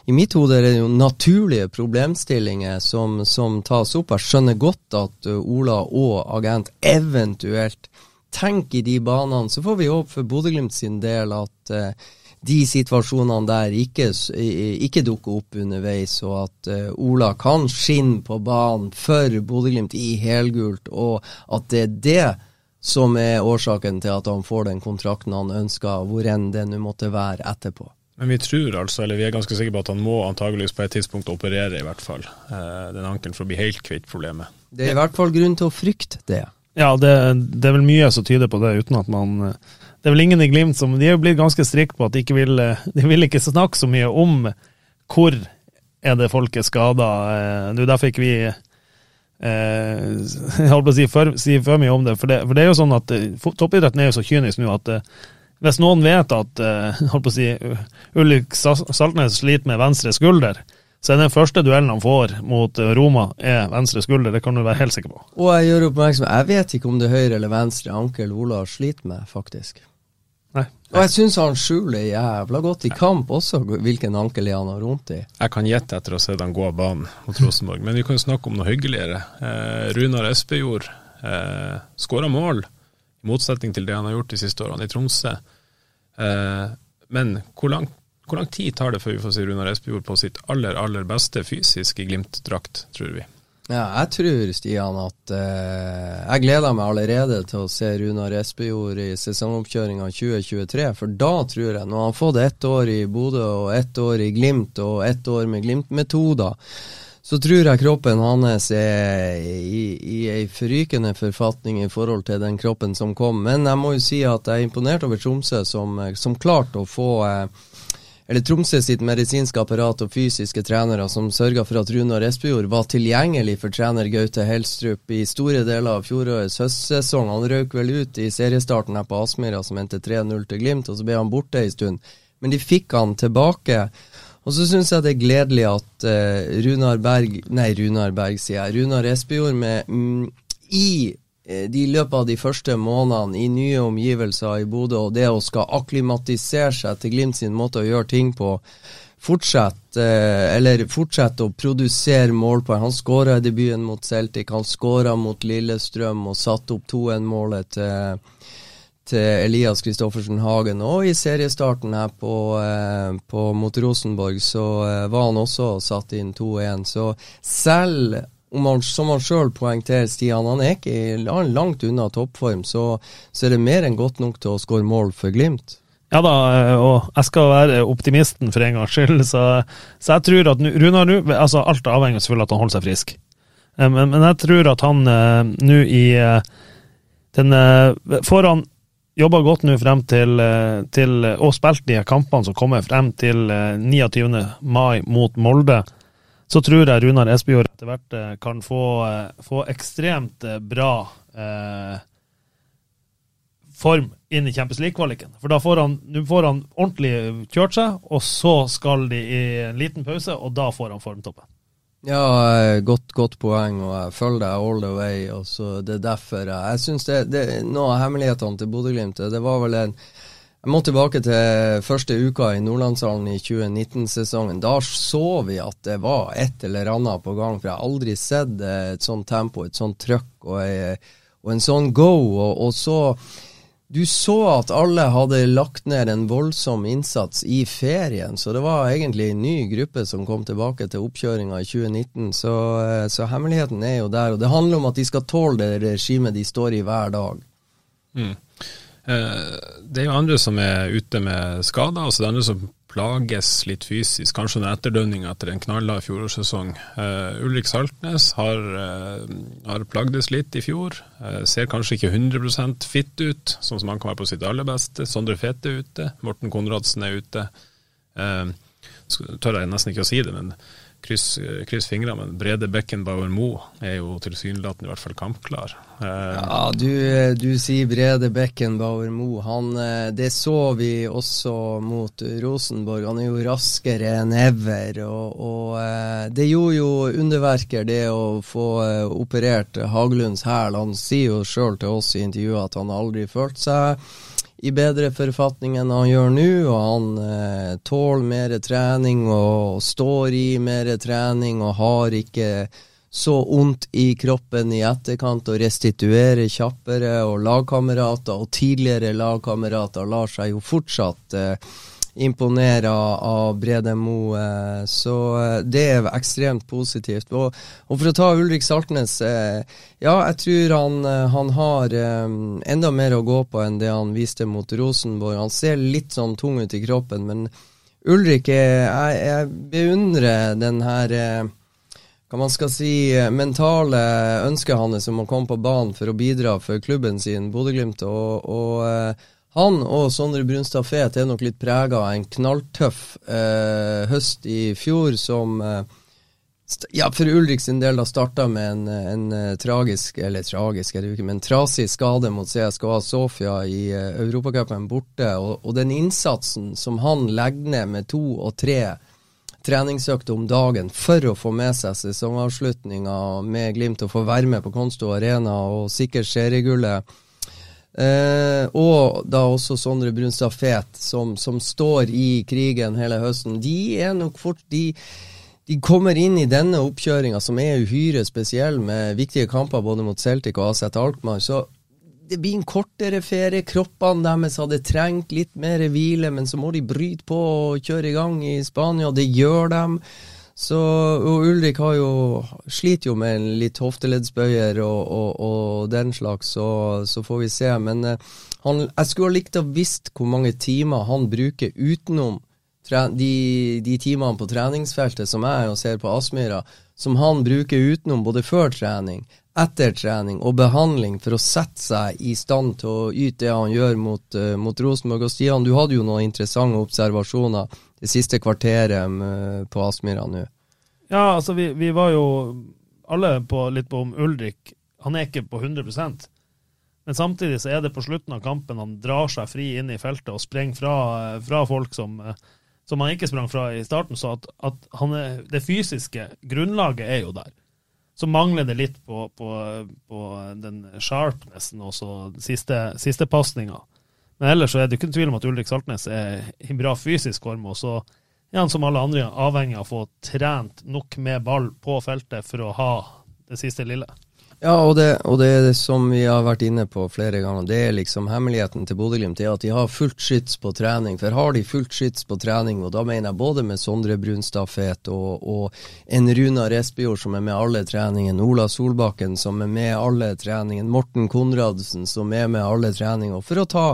i mitt hode er det jo naturlige problemstillinger som, som tas opp. Jeg skjønner godt at uh, Ola og agent eventuelt tenker i de banene. Så får vi håpe for Bodø-Glimt sin del at uh, de situasjonene der ikke, ikke, dukker opp underveis, og at uh, Ola kan skinne på banen for Bodø-Glimt i helgult, og at det er det som er årsaken til at han får den kontrakten han ønsker, hvor enn det nå måtte være etterpå. Men vi tror altså, eller vi er ganske sikre på at han må antageligvis på et tidspunkt operere, i hvert fall. Eh, den ankelen for å bli helt kvitt problemet. Det er i hvert fall grunn til å frykte det. Ja, det, det, er vel mye som tyder på det, uten at man Det er vel ingen i Glimt som De er jo blitt ganske strikte på at de ikke vil De vil ikke snakke så mye om hvor er det folk er skada. Eh, det er derfor ikke vi eh, jeg holdt på å si for, si for, mye om det. For, det. for det er jo sånn at eh, toppidretten er jo så kynisk nå at eh, hvis noen vet at uh, holdt på å si, Ulrik Saltnes sliter med venstre skulder, så er den første duellen han får mot eh, Roma, er venstre skulder. Det kan du være helt sikker på. Og jeg gjør oppmerksom Jeg vet ikke om det er høyre eller venstre ankel Ola sliter med, faktisk. Nei. Og jeg syns han skjuler jævla godt i kamp også hvilken ankel han har vondt i. Jeg kan gjette etter å ha sett han gå av banen mot Rosenborg, men vi kan jo snakke om noe hyggeligere. Eh, Runar Espejord eh, skåra mål, i motsetning til det han har gjort de siste årene i Tromsø. Eh, men hvor lang, hvor lang, tid tar det før vi får se Runar Espejord på sitt aller, aller beste fysisk i Glimt-drakt, tror vi? Ja, jeg tror, Stian, at eh, Jeg gleder meg allerede til å se Runar Espejord i sesongoppkjøringa 2023. For da tror jeg, når han har fått ett år i Bodø og ett år i Glimt og ett år med Glimt-metoder, så tror jeg kroppen hans er i, i ei forrykende forfatning i forhold til den kroppen som kom. Men jeg må jo si at jeg er imponert over Tromsø, som, som klarte å få eh, eller Tromsø sitt medisinske apparat og fysiske trenere som sørga for at Runar Espejord var tilgjengelig for trener Gaute Helstrup i store deler av fjorårets høstsesong. Han røk vel ut i seriestarten her på Aspmyra som endte 3-0 til Glimt, og så ble han borte ei stund. Men de fikk han tilbake. Og så syns jeg det er gledelig at uh, Runar Berg Nei, Runar Berg, sier jeg. Runar Espejord med mm, i Eh, de løpet av de første månedene i nye omgivelser i Bodø, og det å skal akklimatisere seg til Glimt sin måte å gjøre ting på, fortsette, eh, eller fortsette å produsere målpoeng. Han skåra i debuten mot Celtic, han skåra mot Lillestrøm og satte opp 2-1-målet til, til, Elias Kristoffersen Hagen. Og i seriestarten her på, eh, på mot Rosenborg så var han også satt inn 2-1. Så selv man, som han sjøl poengterer, Stian, han er ikke langt unna toppform, så, så er det mer enn godt nok til å skåre mål for Glimt. Ja da, og jeg skal være optimisten for en gangs skyld, så, så jeg tror at Runar nå altså Alt er avhengig selvfølgelig at han holder seg frisk, eh, men, men jeg tror at han eh, nå i eh, den Får han jobba godt nå frem til, til og spilt de kampene som kommer frem til 29. mai mot Molde, så tror jeg Runar Espejord etter hvert eh, kan få, eh, få ekstremt eh, bra eh, form inn i Champions League-kvaliken. For da får han, får han ordentlig kjørt seg, og så skal de i en liten pause, og da får han formtoppen. Ja, godt, godt poeng, og jeg følger deg all the way. og så Det er derfor jeg, jeg synes det, det, Noe av hemmelighetene til Bodø-Glimt, det var vel en jeg må tilbake til første uka i Nordlandshallen i 2019-sesongen. Da så vi at det var et eller annet på gang, for jeg har aldri sett et sånt tempo, et sånt trøkk og, og, en sånn go. Og, og, så Du så at alle hadde lagt ned en voldsom innsats i ferien, så det var egentlig en ny gruppe som kom tilbake til oppkjøringa i 2019. Så, så, hemmeligheten er jo der, og det handler om at de skal tåle det regimet de står i hver dag. Mm. Eh, det er jo andre som er ute med skader, altså det er andre som plages litt fysisk, kanskje en etterdønninger etter en knallhard fjorårssesong. Uh, Ulrik Saltnes har, uh, har plagdes litt i fjor. Uh, ser kanskje ikke 100% fit ut, sånn som han kan være på sitt aller beste. Sondre Fete er ute, Morten Konradsen er ute. Uh, tør jeg nesten ikke å si det, men kryss, kryss fingrene, men Brede Beckenbauer Moe er jo tilsynelatende i hvert fall kampklar. Eh, ja, du, du, sier Brede Beckenbauer Moe. Han, eh, det så vi også mot Rosenborg. Han er jo raskere enn ever. Og, og eh, det gjorde jo underverker, det å få operert Haglunds hæl. Han sier jo sjøl til oss i intervjuet at han aldri følte seg i bedre forfatning enn han gjør nå, og han eh, tåler mer trening og står i mer trening og har ikke så vondt i kroppen i etterkant og restituerer kjappere, og lagkamerater og tidligere lagkamerater lar seg jo fortsatt eh, imponere av Brede Moe. Eh, så eh, det er ekstremt positivt. Og, og for å ta Ulrik Saltnes, eh, ja, jeg tror han, han har enda mer å gå på enn det han viste mot Rosenborg. Han ser litt sånn tung ut i kroppen, men Ulrik, jeg, jeg beundrer den her hva man skal si, mentale ønsket hans om å komme på banen for å bidra for klubben sin, Bodø-Glimt. og, og han og Sondre Brunstad Fet er nok litt prega av en knalltøff eh, høst i fjor, som eh, ja, for Ulrik sin del da starta med en, en, eh, tragisk, eller tragisk er det ikke, men trasig skade mot CSKA Sofia i eh, Europacupen borte. Og, og, den innsatsen som han legger ned med to og tre treningsøkter om dagen for å få med seg sesongavslutninga med Glimt og få være med på Konsto Arena og sikre seriegullet Eh, og da også Sondre Brunstad Fet, som, som, står i krigen hele høsten. De er nok fort de, de kommer inn i denne oppkjøringa, som er uhyre spesiell, med viktige kamper både mot Celtic og AZ Alkmaar. Så det blir en kortere ferie. Kroppene deres hadde trengt litt mer hvile, men så må de bryte på og kjøre i gang i Spania. Det gjør dem. Så, og Ulrik har jo, sliter jo med en litt hofteleddsbøyer og, og, og, den slags, så, så, får vi se. Men uh, han, jeg skulle ha likt å visst hvor mange timer han bruker utenom de, de, timene på treningsfeltet som jeg og ser på Aspmyra, som han bruker utenom både før trening, etter trening og behandling for å sette seg i stand til å yte det han gjør mot, uh, mot Rosenborg. Og Stian, du hadde jo noen interessante observasjoner det siste kvarteret på Aspmyra nå. Ja, altså vi, vi, var jo alle på, litt på om Ulrik. Han er ikke på 100% men samtidig så er det på slutten av kampen han drar seg fri inn i feltet og sprenger fra, fra folk som, som, han ikke sprang fra i starten. Så at, at er, det fysiske grunnlaget er jo der. Så mangler det litt på, på, på den sharpnessen og siste, siste pasninga. Men ellers så er det ikke tvil om at Ulrik Saltnes er i bra fysisk form. og så er han som alle andre avhengig av å få trent nok med ball på feltet for å ha det siste lille. Ja, og det, og det som vi har vært inne på flere ganger, det er liksom hemmeligheten til Bodø-Glimt. er at de har fullt skyts på trening. For har de fullt skyts på trening, og da mener jeg både med Sondre Brunstad Fet og, og en Runar Espejord som er med alle treningene, Ola Solbakken som er med alle treningene, Morten Konradsen som er med alle treninger. For å ta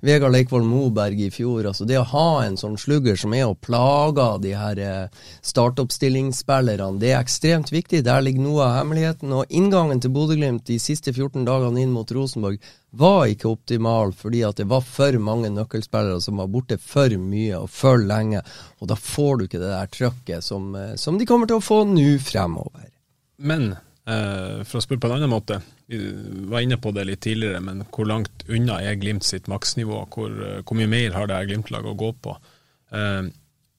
Vegard Leikvoll Moberg i fjor. altså Det å ha en sånn slugger som er og plager de her eh, startoppstillingsspillerne, det er ekstremt viktig. Der ligger noe av hemmeligheten. Og inngangen til Bodø-Glimt de siste 14 dagene inn mot Rosenborg var ikke optimal, fordi at det var for mange nøkkelspillere som var borte for mye og for lenge. Og da får du ikke det der trøkket som, eh, som de kommer til å få nå fremover. Men eh, for å spørre på en annen måte. Vi var inne på det litt tidligere, men hvor langt unna er Glimt sitt maksnivå? Hvor, eh, hvor, mye mer har det Glimt-laget å gå på? Eh,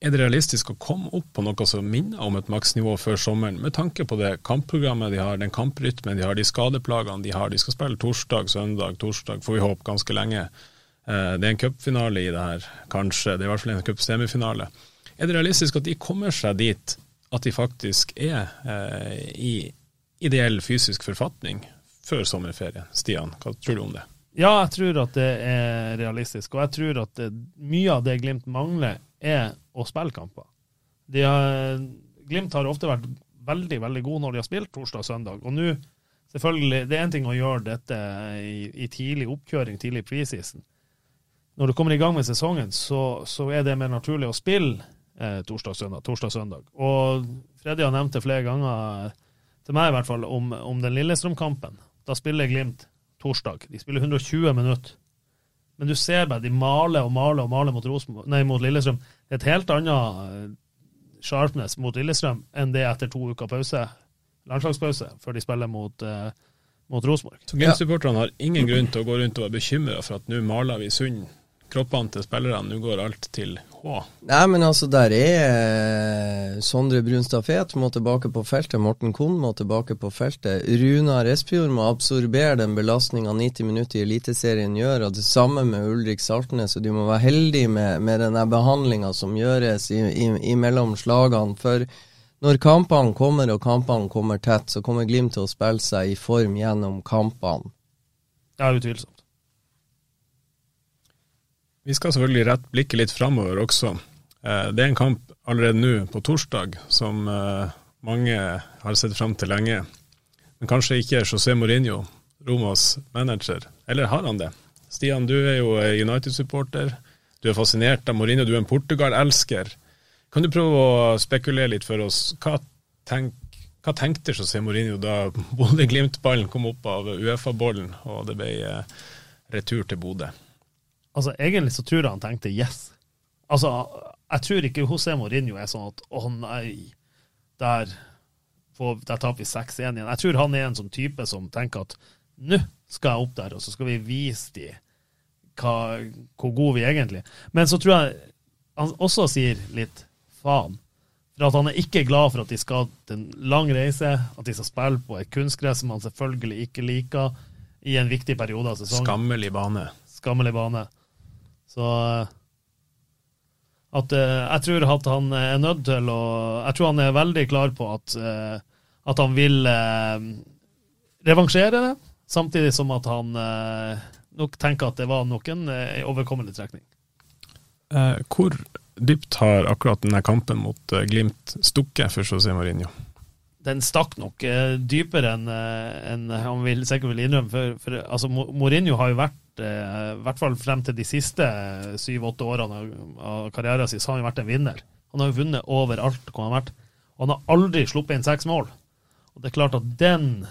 er det realistisk å komme opp på noe som minner om et maksnivå før sommeren, med tanke på det kampprogrammet de har, den kamprytmen de har, de skadeplagene de har? De skal spille torsdag, søndag, torsdag, får vi håpe, ganske lenge. Eh, det er en cupfinale i det her, kanskje. Det er i hvert fall en cupsemifinale. Er det realistisk at de kommer seg dit at de faktisk er eh, i ideell fysisk forfatning før sommerferien. Stian, hva tror du om det? Ja, jeg tror at det er realistisk. Og jeg tror at det, mye av det Glimt mangler, er å spille kamper. Har, Glimt har ofte vært veldig veldig gode når de har spilt torsdag og søndag. Og nå, selvfølgelig, det er én ting å gjøre dette i, i, tidlig oppkjøring, tidlig preseason. Når du kommer i gang med sesongen, så, så er det mer naturlig å spille eh, torsdag-søndag. torsdag-søndag. Og Freddy har nevnt det flere ganger, til meg i hvert fall, om, om den Lillestrøm-kampen. Da spiller Glimt torsdag. De spiller 120 minutter. Men du ser bare de maler og maler og maler mot, Rosenborg, nei, mot Lillestrøm. Det er et helt annet eh, sharpness mot Lillestrøm enn det etter to uker pause, landslagspause, før de spiller mot, uh, mot Rosenborg. Så Glimt-supporterne har ingen grunn til å gå rundt og være bekymra for at nå maler vi Sund kroppene til spillerne. Nå går alt til Nei, men altså, der er eh, Sondre Brunstad Fet må tilbake på feltet. Morten Kohn må tilbake på feltet. Runar Espejord må absorbere den belastninga 90 minutter i Eliteserien gjør, og det samme med Ulrik Saltnes. Og de må være heldige med, med den behandlinga som gjøres imellom slagene. For når kampene kommer, og kampene kommer tett, så kommer Glimt til å spille seg i form gjennom kampene. Ja, utvilsomt. Vi skal selvfølgelig rett blikket litt framover også. Eh, det er en kamp allerede nå på torsdag som eh, mange har sett fram til lenge. Men kanskje ikke José Mourinho, Romas manager. Eller har han det? Stian, du er jo United-supporter. Du er fascinert av Mourinho, du er en Portugal-elsker. Kan du prøve å spekulere litt for oss? Hva, tenk, hva tenkte José Mourinho da Bodø-Glimt-ballen kom opp av Uefa-bollen og det ble eh, retur til Bodø? Altså, egentlig så tror jeg han tenkte yes. Altså, jeg tror ikke José Mourinho er sånn at å nei, der, får, der taper vi 6-1 igjen. Jeg tror han er en sånn type som tenker at nå skal jeg opp der, og så skal vi vise dem hva, hvor gode vi egentlig er. Men så tror jeg han også sier litt faen. For at han er ikke glad for at de skal til en lang reise, at de skal spille på et kunstgress som han selvfølgelig ikke liker, i en viktig periode av sesongen. Skammelig bane. Skammelig bane. Så at uh, jeg tror at han er nødt til å Jeg tror han er veldig klar på at, uh, at han vil revansjere det, samtidig som at han nok tenker at det var nok en overkommelig trekning. hvor dypt har akkurat denne kampen mot Glimt stukket for José Mourinho? Den stakk nok eh, dypere enn en han vil, sikkert vil innrømme. For, for altså, Mourinho har jo vært, eh, i hvert fall frem til de siste syv-åtte årene av karrieren sin, så har han jo vært en vinner. Han har jo vunnet overalt hvor han har vært. Og han har aldri sluppet inn seks mål. Og det er klart at den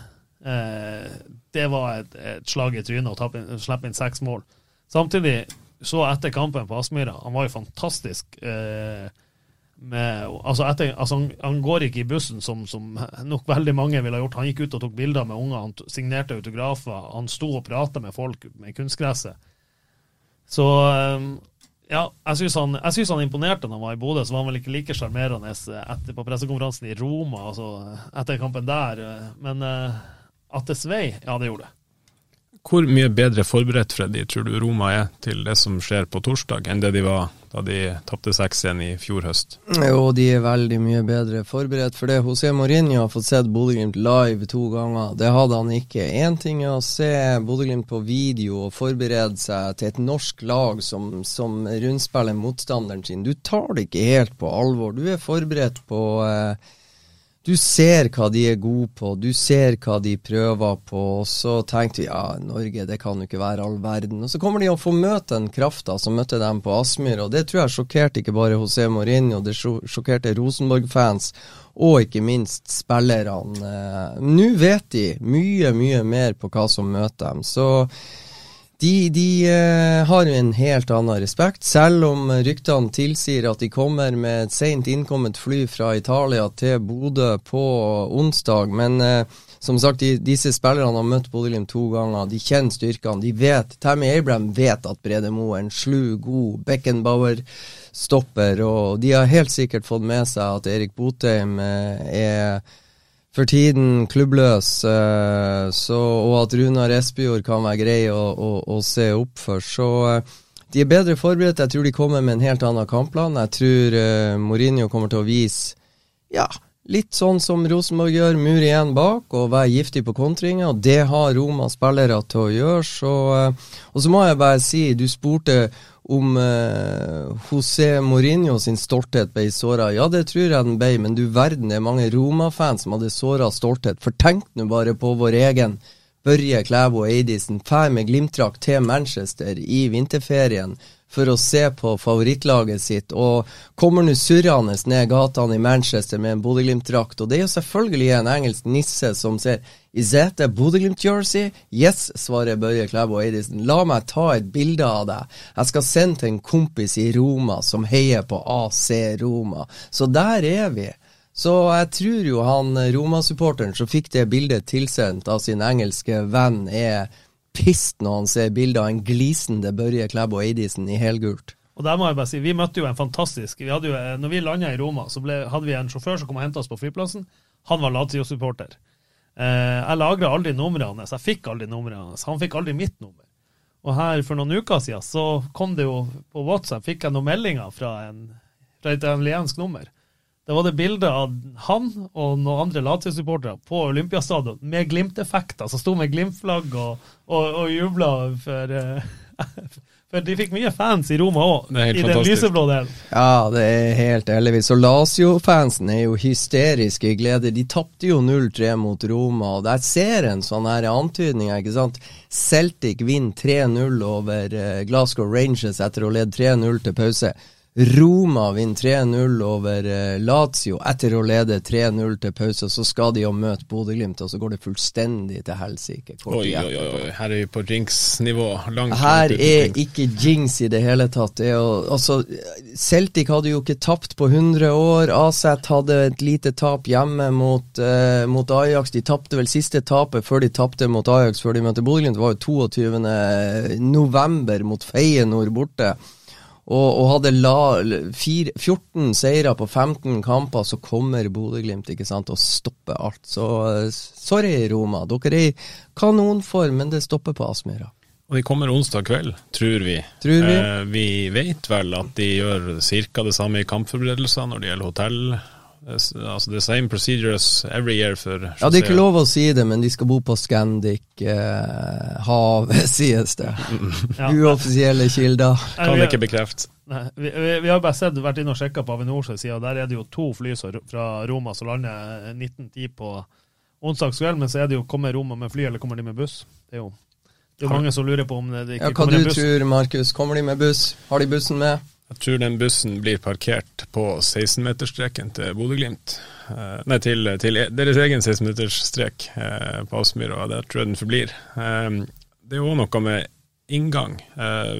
eh, Det var et, et, slag i trynet å slippe inn seks mål. Samtidig, så etter kampen på Aspmyra, han var jo fantastisk. Eh, med, altså etter, altså han, han, går ikke i bussen, som, som, nok veldig mange ville ha gjort. Han gikk ut og tok bilder med unger, han signerte autografer. Han sto og prata med folk med kunstgresset. Så ehm, ja, jeg syns han, han, imponerte når han var i Bodø. Så var han vel ikke like sjarmerende på pressekonferansen i Roma, altså etter kampen der. Men uh, at det svei, ja, det gjorde det. Hvor mye bedre forberedt Freddy, tror du Roma er til det som skjer på torsdag, enn det de var da de tapte 6-1 i fjor høst? Jo, de er veldig mye bedre forberedt for det. José Mourinho har fått sett Bodø-Glimt live to ganger. Det hadde han ikke. Én ting er å se Bodø-Glimt på video og forberede seg til et norsk lag som, som rundspiller motstanderen sin. Du tar det ikke helt på alvor. Du er forberedt på eh, du ser hva de er gode på, du ser hva de prøver på, og så tenkte vi ja, Norge, det kan jo ikke være all verden. Og så kommer de å få møte den krafta som møtte dem på Aspmyr, og det tror jeg sjokkerte ikke bare José Mourinho, det sjokkerte Rosenborg-fans, og ikke minst spillerne. Eh, nå vet de mye, mye mer på hva som møter dem. så de, de uh, har en helt annen respekt, selv om ryktene tilsier at de kommer med et sent innkommet fly fra Italia til Bodø på onsdag. Men uh, som sagt, de, disse spillerne har møtt Bodø-Glimt to ganger. De kjenner styrkene. De vet, Tammy Abraham vet at Brede Moe er en slu, god Beckenbauer-stopper. Og de har helt sikkert fått med seg at Erik Botheim uh, er for tiden klubbløs, uh, så, og at Runar Espejord kan være grei å, å, å, se opp for. Så uh, de er bedre forberedt. Jeg tror de kommer med en helt annen kampplan. Jeg tror uh, Mourinho kommer til å vise ja, litt sånn som Rosenborg gjør, mur igjen bak og være giftig på kontringer. Og det har Roma spillere til å gjøre. Så, og så må jeg bare si, du spurte om eh, José Mourinho sin stolthet ble såra. Ja, det tror jeg den ble, men du verden, det er mange Roma-fans som hadde såra stolthet. For tenk nå bare på vår egen Børje Klæbo Eidisen Drar med Glimt-drakt til Manchester i vinterferien for å se på favorittlaget sitt, og kommer nå surrende ned gatene i Manchester med en Bodø-Glimt-drakt. Og det er jo selvfølgelig en engelsk nisse som ser Is that a Bodø-Glimt-jersey? Yes, svarer Børje Klæbo Eidisen. La meg ta et bilde av deg. Jeg skal sende til en kompis i Roma som heier på AC Roma. Så der er vi. Så jeg tror jo han Roma-supporteren som fikk det bildet tilsendt av sin engelske venn, er pissed når han ser bilder av en glisende Børje Klæbo Eidisen i helgult. Og der må jeg bare si, Vi møtte jo en fantastisk vi jo, eh, når vi landa i Roma, så ble, hadde vi en sjåfør som kom og henta oss på flyplassen. Han var Lazio-supporter. Eh, jeg lagra aldri nummeret hans, jeg fikk aldri nummeret hans. Han fikk aldri mitt nummer. Og her for noen uker siden så kom det jo på WhatsApp, fikk jeg noen meldinger fra, en, fra italiensk nummer. Da var det bilde av han og noen andre Lazio-supportere på Olympiastadion med Glimt-effekter, som sto med Glimt-flagg og, og, og jubla for uh, For de fikk mye fans i Roma òg, i den lyseblå delen. Ja, det er helt ellevis. Og Lazio-fansen er jo hysteriske i glede. De tapte jo 0-3 mot Roma, og der ser en sånne her antydning, ikke sant. Celtic vinner 3-0 over eh, Glasgow Rangers etter å lede 3-0 til pause. Roma vinner 3-0 over uh, Lazio etter å lede 3-0 til pause. Så skal de jo møte Bodø-Glimt, og så går det fullstendig til helsike. Oi, oi, oi, her er vi på jinx-nivå. Her er ikke jinx i det hele tatt. Det jo, altså, Celtic hadde jo ikke tapt på 100 år. Aset hadde et lite tap hjemme mot, uh, mot Ajax. De tapte vel siste tapet før de tapte mot Ajax før de møtte Bodø-Glimt. Det var jo 22. november mot Feyenoord borte og, og hadde la, fire, 14 seire på 15 kamper, så kommer Bodø-Glimt og stopper alt. Så sorry, Roma. Dere er i kanonform, men det stopper på Aspmyra. Og de kommer onsdag kveld, tror vi. Tror vi. Eh, vi vet vel at de gjør ca. det samme i kampforberedelser når det gjelder hotell Altså the same procedures every year for Ja, det er ikke lov å si det, men de skal bo på Scandic eh, Havet, sies det. Ja. Uoffisielle kilder. Kan ikke bekrefte. Nei, vi, vi, vi, har bare sett, vært inne og sjekka på Avinors side, og der er det jo to fly fra Roma som lander 1910 på onsdagskveld, men så er det jo kommer Roma med fly, eller kommer de med buss? Det er jo det er mange som lurer på om det ikke ja, kommer en buss. Hva du tror Markus? Kommer de med buss? Har de bussen med? Jeg tror den bussen blir parkert på 16-meterstreken til Bodø-Glimt. Eh, nei, til, til, deres egen 16-meterstrek eh, på Aspmyra, der tror jeg den forblir. Eh, det er jo noe med inngang.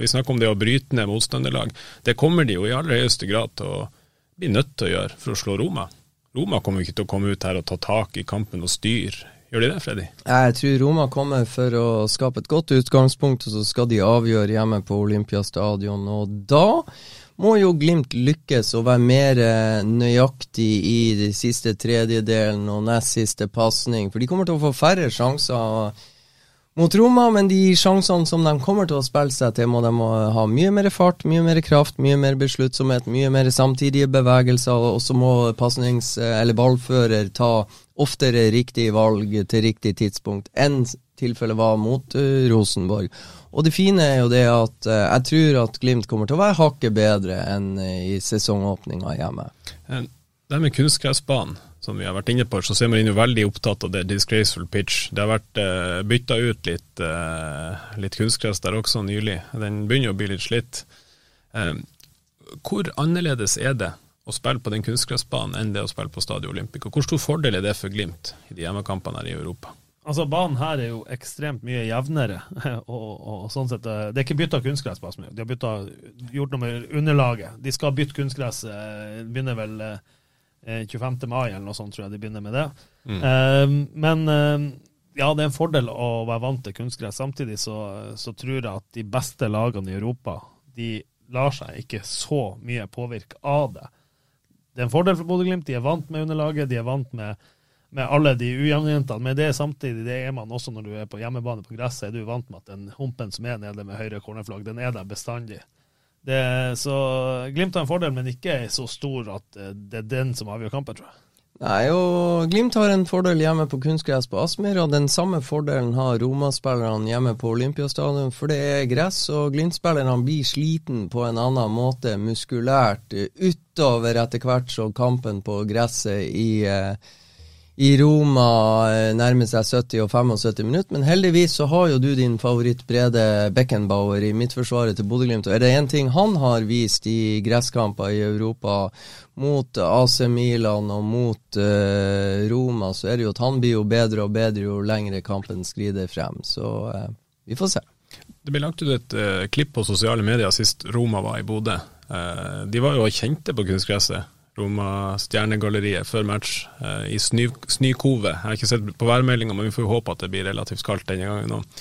Vi snakker om det å bryte ned motstanderlag. Det kommer de jo i aller høyeste grad til å bli nødt til å gjøre for å slå Roma. Roma kommer ikke til å komme ut her og ta tak i kampen og styre. Gjør de det, Freddy? Jeg tror Roma kommer for å skape et godt utgangspunkt, og så skal de avgjøre hjemme på Olympiastadion. Og da må jo Glimt lykkes å være mer eh, nøyaktig i de siste tredjedelen og nest siste pasning, for de kommer til å få færre sjanser mot Roma, men de sjansene som de kommer til å spille seg til, må de ha mye mer fart, mye mer kraft, mye mer besluttsomhet, mye mer samtidige bevegelser, og så må pasnings- eller ballfører ta oftere riktig valg til riktig tidspunkt enn tilfellet var mot uh, Rosenborg. Og det fine er jo det at uh, jeg tror at Glimt kommer til å være hakket bedre enn uh, i sesongåpninga hjemme. Det med kunstgressbanen, som vi har vært inne på, så ser man jo veldig opptatt av det disgraceful pitch. Det har vært uh, bytta ut litt, uh, litt kunstgress der også nylig. Den begynner å bli litt slitt. hvor annerledes er det å spille på den kunstgressbanen enn det å spille på Stadio Olympico? Hvor stor fordel er det for Glimt i de hjemmekampene her i Europa? Altså, Banen her er jo ekstremt mye jevnere. og, og, sånn sett, eh, Det er ikke bytta kunstgress. på De har bytta, gjort noe med underlaget. De skal bytte kunstgress. Eh, begynner vel eh, 25. mai eller noe sånt, tror jeg de begynner med det. Mm. Eh, men eh, ja, det er en fordel å være vant til kunstgress. Samtidig så, så, tror jeg at de beste lagene i Europa de lar seg ikke så mye påvirke av det. Det er en fordel for Bodø-Glimt. De er vant med underlaget. De er vant med med alle de ujevnjentene. Men det er samtidig, det er man også når du er på hjemmebane på gresset, er du vant med at den humpen som er nede med høyre cornerflagg, den er der bestandig. Det, så Glimt har en fordel, men ikke så stor at eh, det er den som avgjør kampen, tror jeg. Nei, og Glimt har en fordel hjemme på kunstgress på Aspmyra. Den samme fordelen har Roma-spillerne hjemme på Olympiastadion, for det er gress, og Glimt-spillerne blir sliten på en annen måte muskulært utover etter hvert som kampen på gresset i eh, i Roma eh, nærmer seg 70 og 75 minutter. Men heldigvis så har jo du din favoritt Brede Beckenbauer i midtforsvaret til Bodø-Glimt. Og er det én ting han har vist i gresskamper i Europa mot AC Milan og mot uh, Roma, så er det jo at han blir jo bedre og bedre jo lengre kampen skrider frem. Så uh, vi får se. Det ble lagt ut et uh, klipp på sosiale medier sist Roma var i Bodø. de var jo kjente på kunstgresset. Roma Stjernegalleriet før match eh, i Snø, Snøkove. Jeg har ikke sett på værmeldinga, men vi får jo håpe at det blir relativt kaldt denne gangen òg.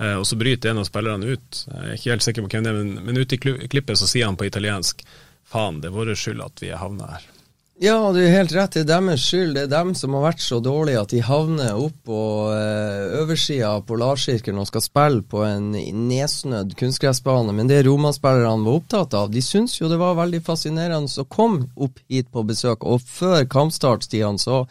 Eh, og så bryter en av spillerne ut. Jeg er ikke helt sikker på hvem det er, men, men ute i klippet så sier han på italiensk Faen, det er vår skyld at vi er havna her. Ja, du er helt rett. Det er deres skyld. Det er dem som har vært så dårlige at de havner opp på uh, oversida av Polarsirkelen og skal spille på en nedsnødd kunstgressbane. Men det Roma-spillerne var opptatt av, de syntes jo det var veldig fascinerende å komme opp hit på besøk. Og før kampstart, så,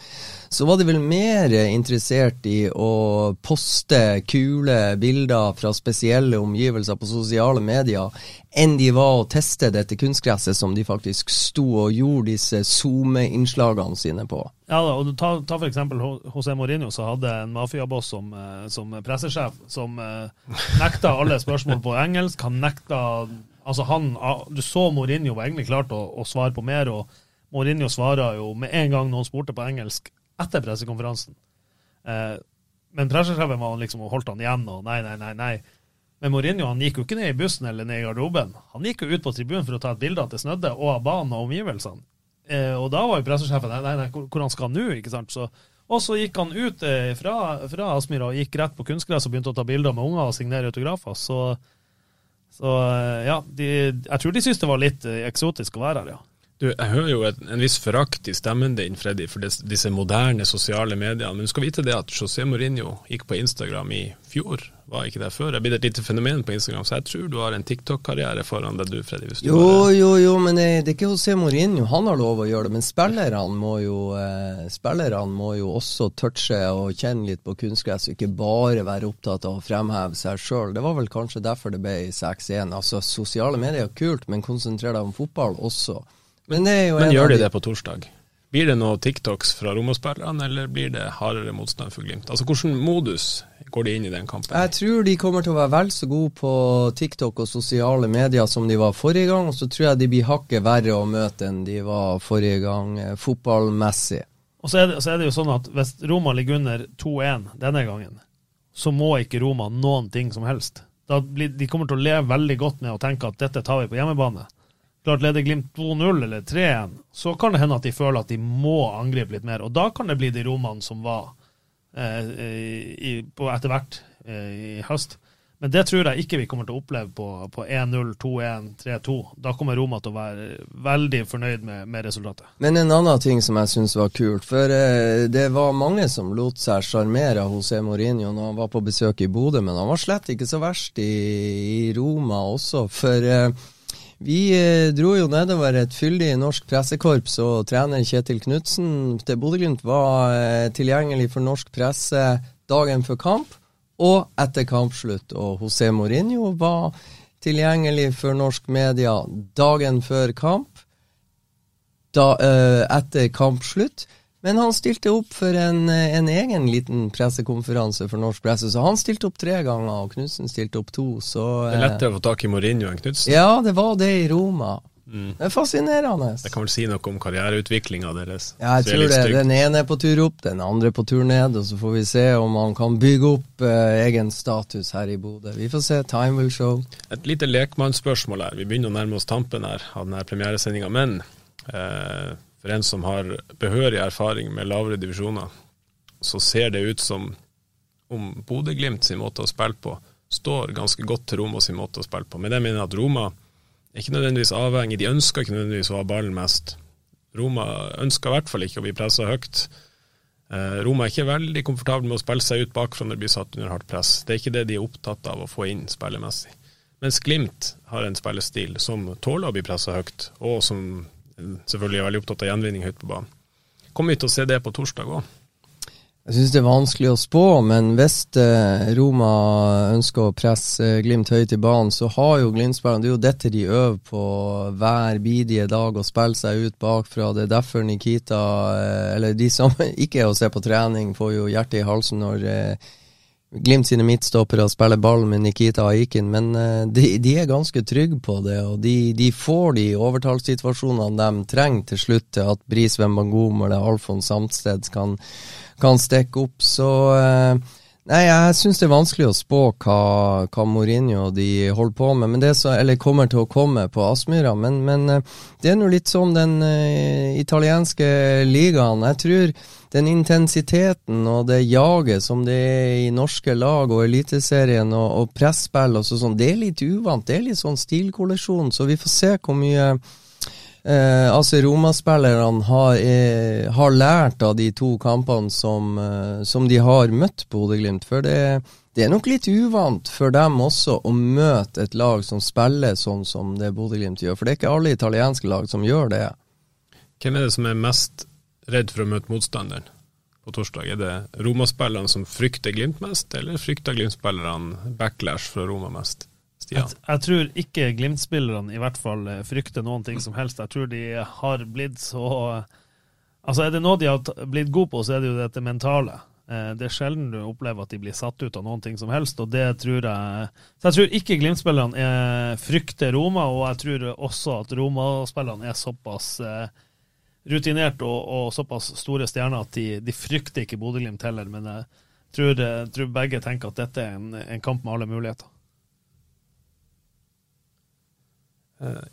så var de vel mer interessert i å poste kule bilder fra spesielle omgivelser på sosiale medier enn de var å teste dette kunstgresset som de faktisk sto og gjorde disse SoMe-innslagene sine på. Ja da, og ta, ta Ho- José Mourinho, som hadde en mafiaboss som, eh, som pressesjef, som eh, nekta alle spørsmål på engelsk. Han nekta Altså, han Du så Mourinho var egentlig klart å, å svare på mer, og Mourinho svarer jo med en gang noen spurte på engelsk etter pressekonferansen. Eh, men pressesjefen var liksom og holdt han igjen, og nei, nei, nei. nei. Men Mourinho han gikk jo ikke ned i bussen eller ned i garderoben. Han gikk jo ut på tribunen for å ta et bilde at det snødde, og av banen og omgivelsene. Eh, og da var jo pressesjefen nei, nei, nei, hvor han skal nå, ikke sant. Så, og så gikk han ut eh, fra, fra Aspmyra og gikk rett på kunstgress og begynte å ta bilder med unger og signere autografer. Så, så eh, ja, de, jeg tror de syntes det var litt eh, eksotisk å være her, ja. Du, jeg hører jo et, en viss forakt i stemmen din, Freddy, for des, disse moderne sosiale mediene. Men du skal vite det at José Mourinho gikk på Instagram i fjor, var ikke det før? Det er blitt et lite fenomen på Instagram, så jeg tror du har en TikTok-karriere foran deg, du, Freddy. Du Jo, bare- jo, jo, men det, det er ikke José Mourinho. Han har lov å gjøre det. Men spillerne må jo, eh, spillerne må jo også touche og kjenne litt på kunstgress, og ikke bare være opptatt av å fremheve seg sjøl. Det var vel kanskje derfor det ble 6-1. Altså, sosiale medier er kult, men konsentrer deg om fotball også. Men, det er jo Men gjør de det på torsdag? Blir det noe TikToks fra Roma-spillerne, eller blir det hardere motstand for Glimt? Altså, Hvilken modus går de inn i den kampen? Jeg tror de kommer til å være vel så gode på TikTok og sosiale medier som de var forrige gang, og så tror jeg de blir hakket verre å møte enn de var forrige gang, eh, fotballmessig. Og så er, det, så er det jo sånn at hvis Roma ligger under 2-1 denne gangen, så må ikke Roma noen ting som helst. Da blir, de kommer til å leve veldig godt med å tenke at dette tar vi på hjemmebane. Klart Leder Glimt 2-0 eller 3-1, så kan det hende at de føler at de må angripe litt mer. Og da kan det bli de rommene som var eh, i, på etter hvert eh, i høst. Men det tror jeg ikke vi kommer til å oppleve på, på 1-0, 2-1, 3-2. Da kommer Roma til å være veldig fornøyd med, med resultatet. Men en annen ting som jeg syns var kult, for eh, det var mange som lot seg sjarmere av José Mourinho når han var på besøk i Bodø, men han var slett ikke så verst i, i Roma også, for eh, vi eh, dro jo nedover et fyldig norsk pressekorps, og trener Kjetil Knutsen til Bodø-Glimt var eh, tilgjengelig for norsk presse dagen før kamp og etter kampslutt. Og José Mourinho var tilgjengelig for norsk media dagen før kamp, da, eh, etter kampslutt. Men han stilte opp for en, en egen liten pressekonferanse for norsk presse, så han stilte opp tre ganger, og Knutsen stilte opp to, så Det er lettere å få tak i Mourinho enn Knutsen. Ja, det var det i Roma. Det er fascinerende. Det kan vel si noe om karriereutviklinga deres. Ja, jeg tror det. stygt. Den ene er på tur opp, den andre på tur ned, og så får vi se om han kan bygge opp eh, egen status her i Bodø. Vi får se. Time will show. Et lite lekmannsspørsmål her. Vi begynner å nærme oss tampen her av denne premieresendinga. Men eh, for en som har behørig erfaring med lavere divisjoner, så ser det ut som om Bodø-Glimt sin måte å spille på står ganske godt til Roma sin måte å spille på. Men jeg mener at Roma er ikke nødvendigvis avhengig. De ønsker ikke nødvendigvis å ha ballen mest. Roma ønsker i hvert fall ikke å bli pressa høyt. Eh, Roma er ikke veldig komfortable med å spille seg ut bakfra når de blir satt under hardt press. Det er ikke det de er opptatt av å få inn spillemessig. Mens Glimt har en spillestil som tåler å bli pressa høyt, og som selvfølgelig er veldig opptatt av gjenvinning høyt på banen. Kommer vi til å se det på torsdag òg? Jeg syns det er vanskelig å spå, men hvis eh, Roma ønsker å presse eh, Glimt høyt i banen, så har jo Glimt-spillerne Det er jo dette de øver på hver bidige dag, å spille seg ut bakfra. Det er derfor Nikita, eh, eller de som ikke er å se på trening, får jo hjertet i halsen når Glimt sine midtstoppere spiller ball med Nikita Aikin, men eh, de, de er ganske trygge på det, og de, de får de overtallssituasjonene de trenger til slutt til at Bris Wembangom eller Alfons Samsted kan, kan stikke opp. Så eh, Nei, jeg syns det er vanskelig å spå hva, hva Mourinho og de holder på med, så, eller kommer til å komme på Aspmyra. Men, men eh, det er nå litt som den uh, italienske ligaen. Jeg tror den intensiteten og det jaget som det er i norske lag og Eliteserien og, og presspill og sånn, det er litt uvant. Det er litt sånn stilkollisjon, så vi får se hvor mye Eh, altså Roma-spillerne har, eh, har, lært av de to kampene som, eh, som de har møtt Bodø-Glimt. For det, det, er nok litt uvant for dem også å møte et lag som spiller sånn som det Bodø-Glimt gjør. For det er ikke alle italienske lag som gjør det. Hvem er det som er mest redd for å møte motstanderen på torsdag? Er det Roma-spillerne som frykter Glimt mest, eller frykter Glimt-spillerne backlash fra Roma mest? Jeg, jeg, tror ikke Glimt-spillerne i hvert fall eh, frykter noen ting som helst. Jeg tror de har blitt så Altså, er det noe de har blitt gode på, så er det jo dette mentale. Eh, det er sjelden du opplever at de blir satt ut av noen ting som helst, og det tror jeg Så jeg tror ikke Glimt-spillerne frykter Roma, og jeg tror også at Roma-spillerne er såpass eh, rutinert og, og, såpass store stjerner at de, de frykter ikke Bodø-Glimt heller. Men jeg tror, tror, begge tenker at dette er en, en kamp med alle muligheter. Eh,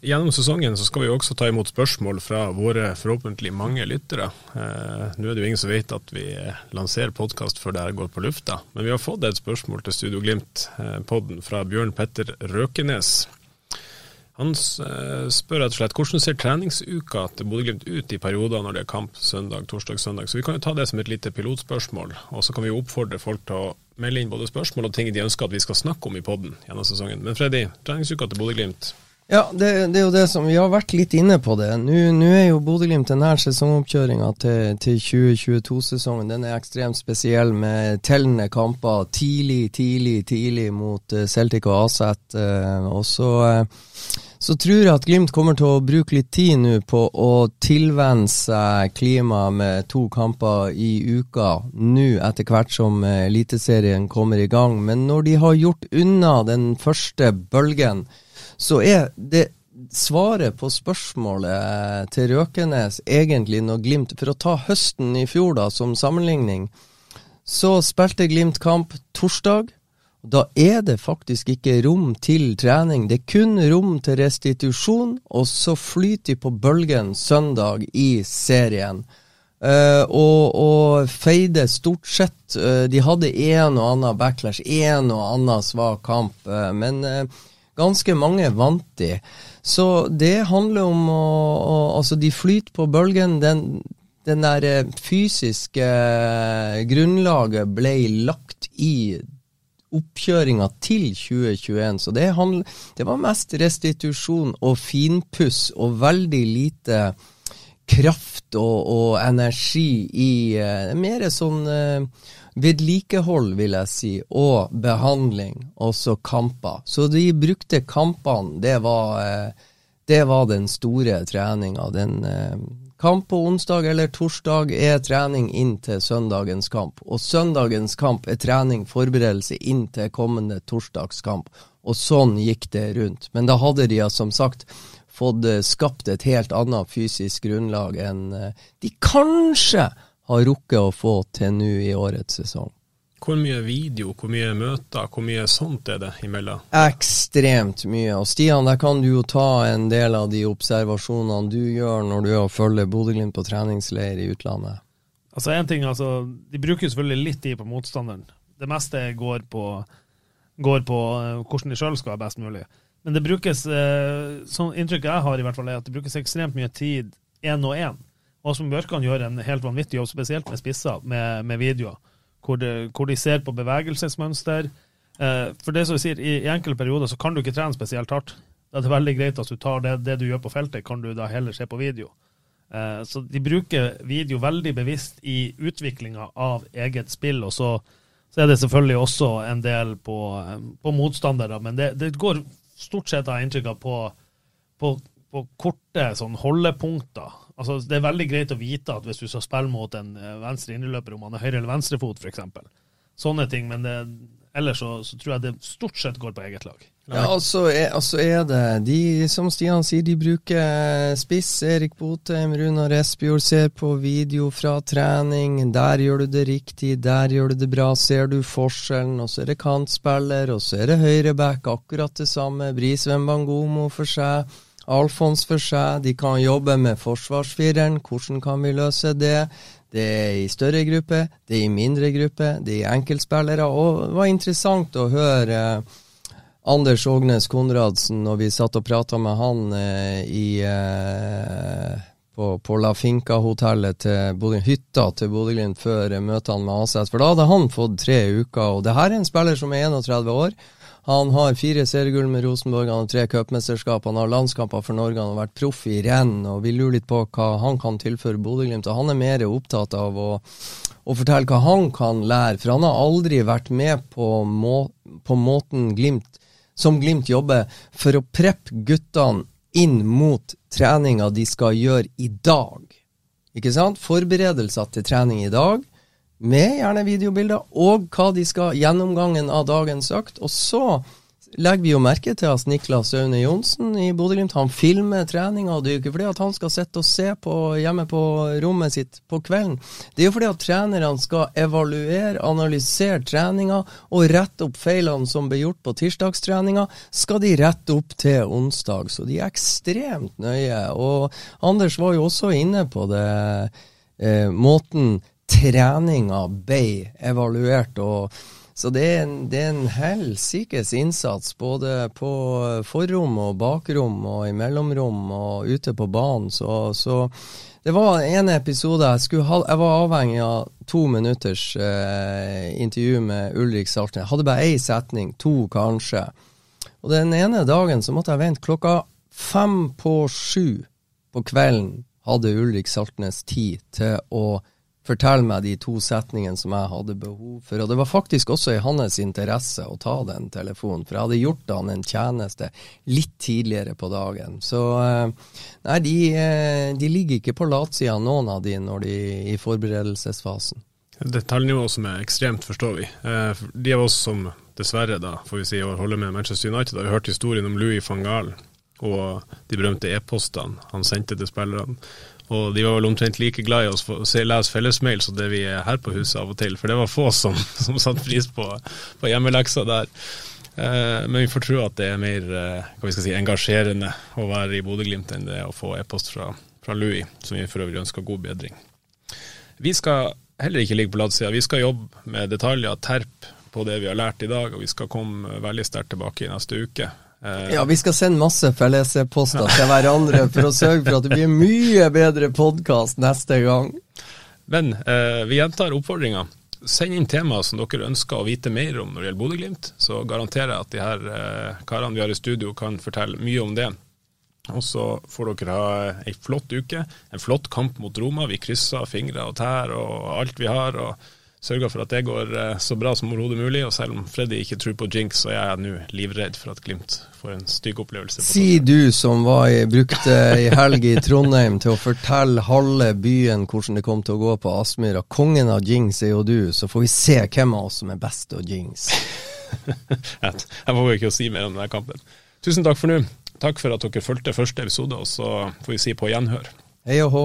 gjennom sesongen så skal vi også ta imot spørsmål fra våre forhåpentlig mange lyttere. Eh, nå er det jo ingen som vet at vi lanserer podkast før det her går på lufta, men vi har fått et spørsmål til Studio Glimt-podden eh, fra Bjørn Petter Røkenes. Han spør rett og slett hvordan ser treningsuka til Bodø-Glimt ut i perioder når det er kamp søndag, torsdag, søndag. Så vi kan jo ta det som et lite pilotspørsmål, og så kan vi oppfordre folk til å melde inn både spørsmål og ting de ønsker at vi skal snakke om i podden gjennom sesongen. Men Freddy, treningsuka til Bodø-Glimt, ja, det, det, er jo det som Vi har vært litt inne på det. Nå er jo Bodø-Glimt denne sesongoppkjøringa til, til 2022-sesongen Den er ekstremt spesiell med tellende kamper tidlig, tidlig, tidlig mot uh, Celtic og Aset. Uh, og så, uh, så tror jeg at Glimt kommer til å bruke litt tid nå på å tilvenne seg klimaet med to kamper i uka, nå etter hvert som Eliteserien kommer i gang. Men når de har gjort unna den første bølgen, så er det svaret på spørsmålet til Røkenes egentlig når Glimt For å ta høsten i fjor da som sammenligning, så spilte Glimt kamp torsdag. Da er det faktisk ikke rom til trening. Det er kun rom til restitusjon, og så flyter de på bølgen søndag i serien. Uh, og, og feide stort sett uh, De hadde en og annen backlash, en og annen svak kamp, uh, men Ganske mange vant de. Så det handler om å, å Altså, de flyter på bølgen. Den, den der eh, fysiske eh, grunnlaget ble lagt i oppkjøringa til 2021. Så det, handl, det var mest restitusjon og finpuss og veldig lite kraft og, og energi i uh, Mer sånn uh, vedlikehold, vil jeg si, og behandling, også kamper. Så de brukte kampene, det var, eh, det var den store treninga. Eh, kamp på onsdag eller torsdag er trening inn til søndagens kamp. Og søndagens kamp er trening, forberedelse inn til kommende torsdagskamp. Og sånn gikk det rundt. Men da hadde de som sagt fått eh, skapt et helt annet fysisk grunnlag enn de kanskje har rukket å få til nå i årets sesong. Hvor mye video, hvor mye møter, hvor mye sånt er det imellom? Ekstremt mye. Og Stian, der kan du jo ta en del av de observasjonene du gjør når du følger Bodø-Glimt på treningsleir i utlandet. Altså en ting, altså, De bruker selvfølgelig litt tid på motstanderen. Det meste går på, går på uh, hvordan de sjøl skal være best mulig. Men det brukes, uh, sånn inntrykket jeg har, i hvert fall er at det brukes ekstremt mye tid én og én. Åsmund Bjørkan gjør en helt vanvittig jobb, spesielt med spisser, med, med videoer, hvor, det, hvor, de ser på bevegelsesmønster. Eh, for det som vi sier, i, i enkelte perioder så kan du ikke trene spesielt hardt. Da er det veldig greit at du tar det, det du gjør på feltet, kan du da heller se på video. Eh, så de bruker video veldig bevisst i utviklinga av eget spill. og så, så er det selvfølgelig også en del på, på motstandere, men det, det, går stort sett, av inntrykk på, på, på korte sånn holdepunkter Altså, det er veldig greit å vite at hvis du skal spille mot en eh, venstre inneløper, om han er høyre- eller venstrefot f.eks. Sånne ting. Men det, ellers så, så, tror jeg det stort sett går på eget lag. Ja, altså er, altså er det de, som Stian sier, de bruker spiss. Erik Botheim, Runar Espejord ser på video fra trening. Der gjør du det riktig, der gjør du det bra. Ser du forskjellen? Og så er det kantspiller, og så er det høyreback. Akkurat det samme. Brisveen Bangomo for seg. Alfons for seg. De kan jobbe med forsvarsfireren. Hvordan kan vi løse det? Det er i større gruppe, det er i mindre gruppe, det er enkeltspillere. Og det var interessant å høre Anders Ågnes Konradsen, når vi satt og prata med han eh, i, eh, på, på, La Finca-hotellet til Bodø, hytta til Bodø-Glimt før møtene med Aset. for da hadde han fått tre uker. og det her er en spiller som er 31 år. Han har fire seriegull med Rosenborg, han har tre cupmesterskap, han har landskamper for Norge, han har vært proff i renn, og vi lurer litt på hva han kan tilføre Bodø-Glimt. Han er mer opptatt av å, å, fortelle hva han kan lære, for han har aldri vært med på, må, på måten Glimt som Glimt jobber for å preppe guttene inn mot treninga de skal gjøre i dag. Ikke sant? Forberedelser til trening i dag, med gjerne videobilder, og hva de skal gjennomgangen av dagens økt. Og så legger vi jo merke til at Niklas Aune Johnsen i Bodø-Glimt han filmer treninga. Det er jo ikke fordi at han skal sitte og se på hjemme på rommet sitt på kvelden. Det er jo fordi at trenerne skal evaluere, analysere treninga og rette opp feilene som ble gjort på tirsdagstreninga, skal de rette opp til onsdag. Så de er ekstremt nøye. Og Anders var jo også inne på det. Eh, måten treninga ble evaluert. og så det er en, det er en helsikes innsats både på forrom og bakrom og i mellomrom og ute på banen. Så, så det var en episode jeg, ha, jeg var avhengig av to minutters eh, intervju med Ulrik Saltnes. Jeg hadde bare én setning, to kanskje. Og den ene dagen så måtte jeg vente klokka fem på sju på kvelden hadde Ulrik Saltnes tid til å fortelle meg de to setningene som jeg hadde behov for. Og det var faktisk også i hans interesse å ta den telefonen, for jeg hadde gjort han en tjeneste litt tidligere på dagen. Så eh, nei, de, eh, de ligger ikke på latsida, noen av de, når de i forberedelsesfasen. Detaljnivået som er ekstremt, forstår vi. Eh, de av oss som dessverre da, får vi si, holder med Manchester United, har hørt historien om Louis van Gaal og de berømte e-postene han sendte til spillerne. Og de var vel omtrent like glad i oss for å lese fellesmail som det vi er her på huset av og til, for det var få som, som satte pris på, på hjemmeleksa der. Eh, men vi får tro at det er mer eh, si, engasjerende å være i Bodø-Glimt enn det å få e-post fra, fra, Louis, som vi for øvrig ønsker god bedring. Vi skal heller ikke ligge på latsida, vi skal jobbe med detaljer, terp på det vi har lært i dag, og vi skal komme veldig sterkt tilbake i neste uke. Eh, ja, vi skal sende masse felles-poster til hverandre for å sørge for at det blir mye bedre podkast neste gang. Men eh, vi gjentar oppfordringa. Send inn temaer som dere ønsker å vite mer om når det gjelder Bodø-Glimt. Så garanterer jeg at de her eh, karene vi har i studio kan fortelle mye om det. Og så får dere ha ei flott uke, en flott kamp mot Roma. Vi krysser fingre og tær og alt vi har. og sørger for at det går eh, så bra som overhodet mulig. Og selv om Freddy ikke tror på jinx, så er jeg nå livredd for at Glimt får en stygg opplevelse. Si du som var i, brukte ei helg i Trondheim til å fortelle halve byen hvordan det kom til å gå på Aspmyra. Kongen av jinx er jo du, så får vi se hvem av oss som er best å jinx. jeg våger ikke å si mer om denne kampen. Tusen takk for nå. Takk for at dere fulgte første episode, og så får vi si på gjenhør. Hei og hå.